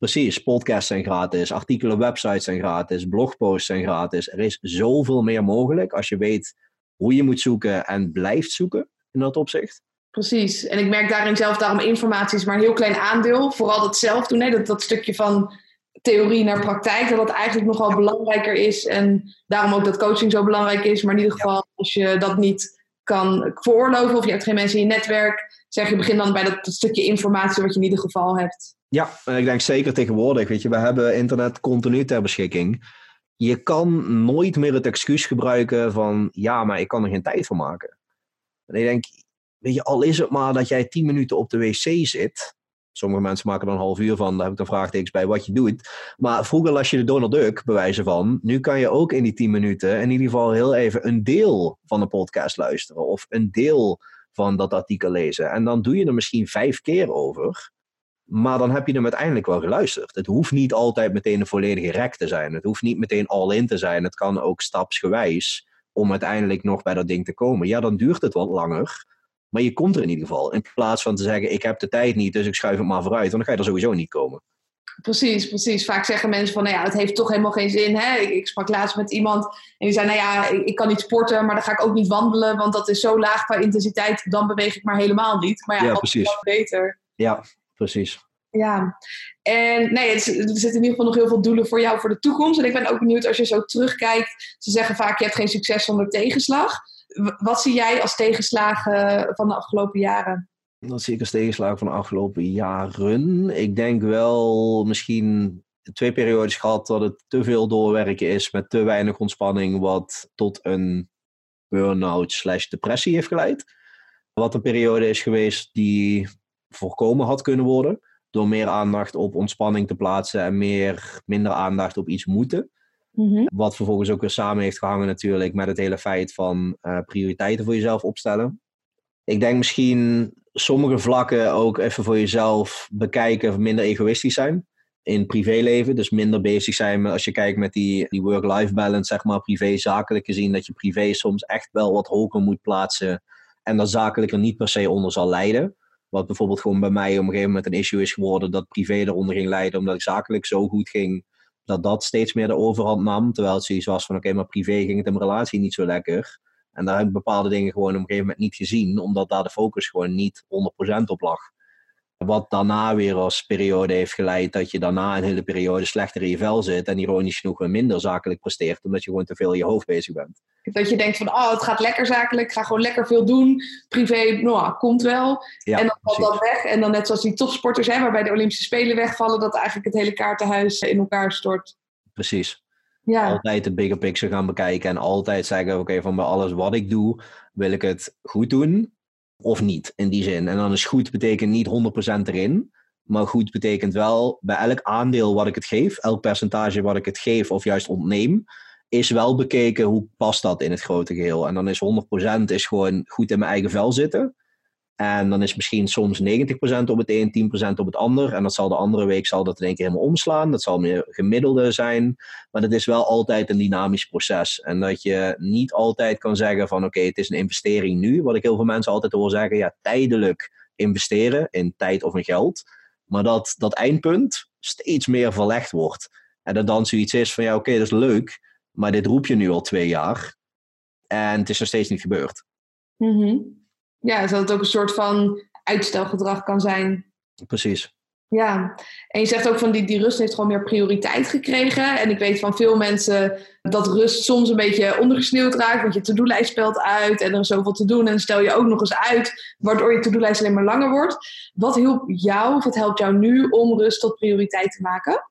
Precies, podcasts zijn gratis, artikelen websites zijn gratis, blogposts zijn gratis. Er is zoveel meer mogelijk als je weet hoe je moet zoeken en blijft zoeken in dat opzicht. Precies, en ik merk daarin zelf, daarom informatie is maar een heel klein aandeel. Vooral dat zelf doen, hè? Dat, dat stukje van theorie naar praktijk, dat dat eigenlijk nogal belangrijker is. En daarom ook dat coaching zo belangrijk is. Maar in ieder geval, als je dat niet kan veroorloven of je hebt geen mensen in je netwerk, zeg je begin dan bij dat, dat stukje informatie wat je in ieder geval hebt. Ja, en ik denk zeker tegenwoordig, weet je, we hebben internet continu ter beschikking. Je kan nooit meer het excuus gebruiken van, ja, maar ik kan er geen tijd voor maken. En ik denk, weet je, al is het maar dat jij tien minuten op de wc zit. Sommige mensen maken er een half uur van, daar heb ik dan vraagtekens bij wat je doet. Maar vroeger las je de Donald Duck, bij wijze van. Nu kan je ook in die tien minuten in ieder geval heel even een deel van de podcast luisteren. Of een deel van dat artikel lezen. En dan doe je er misschien vijf keer over. Maar dan heb je hem uiteindelijk wel geluisterd. Het hoeft niet altijd meteen een volledige rek te zijn. Het hoeft niet meteen all-in te zijn. Het kan ook stapsgewijs om uiteindelijk nog bij dat ding te komen. Ja, dan duurt het wat langer. Maar je komt er in ieder geval. In plaats van te zeggen, ik heb de tijd niet, dus ik schuif het maar vooruit. Want dan ga je er sowieso niet komen. Precies, precies. Vaak zeggen mensen van, nou ja, het heeft toch helemaal geen zin. Hè? Ik, ik sprak laatst met iemand en die zei, nou ja, ik, ik, kan niet sporten, maar dan ga ik ook niet wandelen, want dat is zo laag qua intensiteit, dan beweeg ik maar helemaal niet. Maar ja, Ja, dat precies. is wel beter. Ja, precies. Ja, en nee, er zitten in ieder geval nog heel veel doelen voor jou voor de toekomst. En ik ben ook benieuwd als je zo terugkijkt. Ze zeggen vaak, je hebt geen succes zonder tegenslag. Wat zie jij als tegenslagen van de afgelopen jaren? Dat zie ik als tegenslag van de afgelopen jaren. Ik denk wel misschien twee periodes gehad dat het te veel doorwerken is met te weinig ontspanning, wat tot een burn-out slash depressie heeft geleid. Wat een periode is geweest die voorkomen had kunnen worden door meer aandacht op ontspanning te plaatsen en meer, minder aandacht op iets moeten. Wat vervolgens ook weer samen heeft gehangen natuurlijk met het hele feit van eh, prioriteiten voor jezelf opstellen. Ik denk misschien sommige vlakken ook even voor jezelf bekijken, minder egoïstisch zijn in privéleven. Dus minder bezig zijn als je kijkt met die, die work-life balance, zeg maar, privé-zakelijk gezien, dat je privé soms echt wel wat hoger moet plaatsen en dat zakelijk er niet per se onder zal lijden. Wat bijvoorbeeld gewoon bij mij op een gegeven moment een issue is geworden, dat privé eronder ging lijden, omdat ik zakelijk zo goed ging, dat dat steeds meer de overhand nam. Terwijl het zoiets was van, oké, maar privé ging het in mijn relatie niet zo lekker. En daar heb ik bepaalde dingen gewoon op een gegeven moment niet gezien, omdat daar de focus gewoon niet 100% op lag. Wat daarna weer als periode heeft geleid dat je daarna een hele periode slechter in je vel zit en ironisch genoeg weer minder zakelijk presteert, omdat je gewoon te veel in je hoofd bezig bent. Dat je denkt van, oh, het gaat lekker zakelijk, ik ga gewoon lekker veel doen. Privé, nou, komt wel. Ja, en dan valt precies. dat weg. En dan net zoals die topsporters, hè, waarbij de Olympische Spelen wegvallen, dat eigenlijk het hele kaartenhuis in elkaar stort. precies. Ja, Altijd de bigger picture gaan bekijken en altijd zeggen, oké, van bij alles wat ik doe, wil ik het goed doen of niet, in die zin. En dan is goed betekent niet 100% erin, maar goed betekent wel, bij elk aandeel wat ik het geef, elk percentage wat ik het geef of juist ontneem, is wel bekeken hoe past dat in het grote geheel. En dan is 100% is gewoon goed in mijn eigen vel zitten. En dan is misschien soms 90% op het een, 10% op het ander. En dat zal de andere week zal dat in één keer helemaal omslaan. Dat zal meer gemiddelde zijn. Maar het is wel altijd een dynamisch proces. En dat je niet altijd kan zeggen van oké, het is een investering nu. Wat ik heel veel mensen altijd hoor zeggen, ja, tijdelijk investeren in tijd of in geld. Maar dat dat eindpunt steeds meer verlegd wordt. En dat dan zoiets is van ja, oké, dat is leuk. Maar dit roep je nu al twee jaar. En het is nog steeds niet gebeurd. Mhm. Ja dat het ook een soort van uitstelgedrag kan zijn. Precies. Ja, en je zegt ook van die, die rust heeft gewoon meer prioriteit gekregen. En ik weet van veel mensen dat rust soms een beetje ondergesneeuwd raakt. Want je to-do-lijst spelt uit en er is zoveel te doen. En stel je ook nog eens uit, waardoor je to-do-lijst alleen maar langer wordt. Wat hielp jou, of het helpt jou nu om rust tot prioriteit te maken?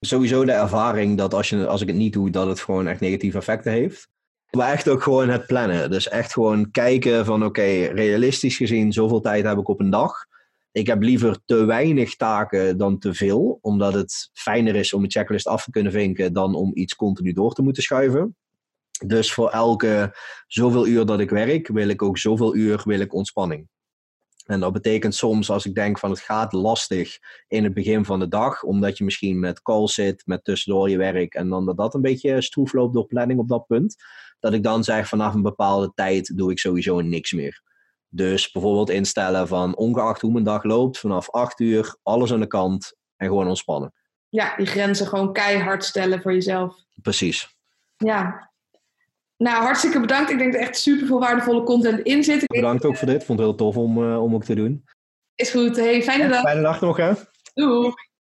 Sowieso de ervaring dat als, je, als ik het niet doe, dat het gewoon echt negatieve effecten heeft. Maar echt ook gewoon het plannen. Dus echt gewoon kijken van oké, realistisch gezien, zoveel tijd heb ik op een dag. Ik heb liever te weinig taken dan te veel, omdat het fijner is om een checklist af te kunnen vinken dan om iets continu door te moeten schuiven. Dus voor elke zoveel uur dat ik werk, wil ik ook zoveel uur wil ik ontspanning. En dat betekent soms als ik denk van het gaat lastig in het begin van de dag, omdat je misschien met calls zit, met tussendoor je werk en dan dat dat een beetje stroef loopt door planning op dat punt, dat ik dan zeg vanaf een bepaalde tijd doe ik sowieso niks meer. Dus bijvoorbeeld instellen van ongeacht hoe mijn dag loopt, vanaf 8 uur alles aan de kant en gewoon ontspannen. Ja, die grenzen gewoon keihard stellen voor jezelf. Precies. Ja. Nou, hartstikke bedankt. Ik denk dat er echt super veel waardevolle content in zit. Ik- Bedankt ook voor dit. Vond het heel tof om, eh, om ook te doen. Is goed. Hey, fijne dag. Fijne dag nog hè. Doei.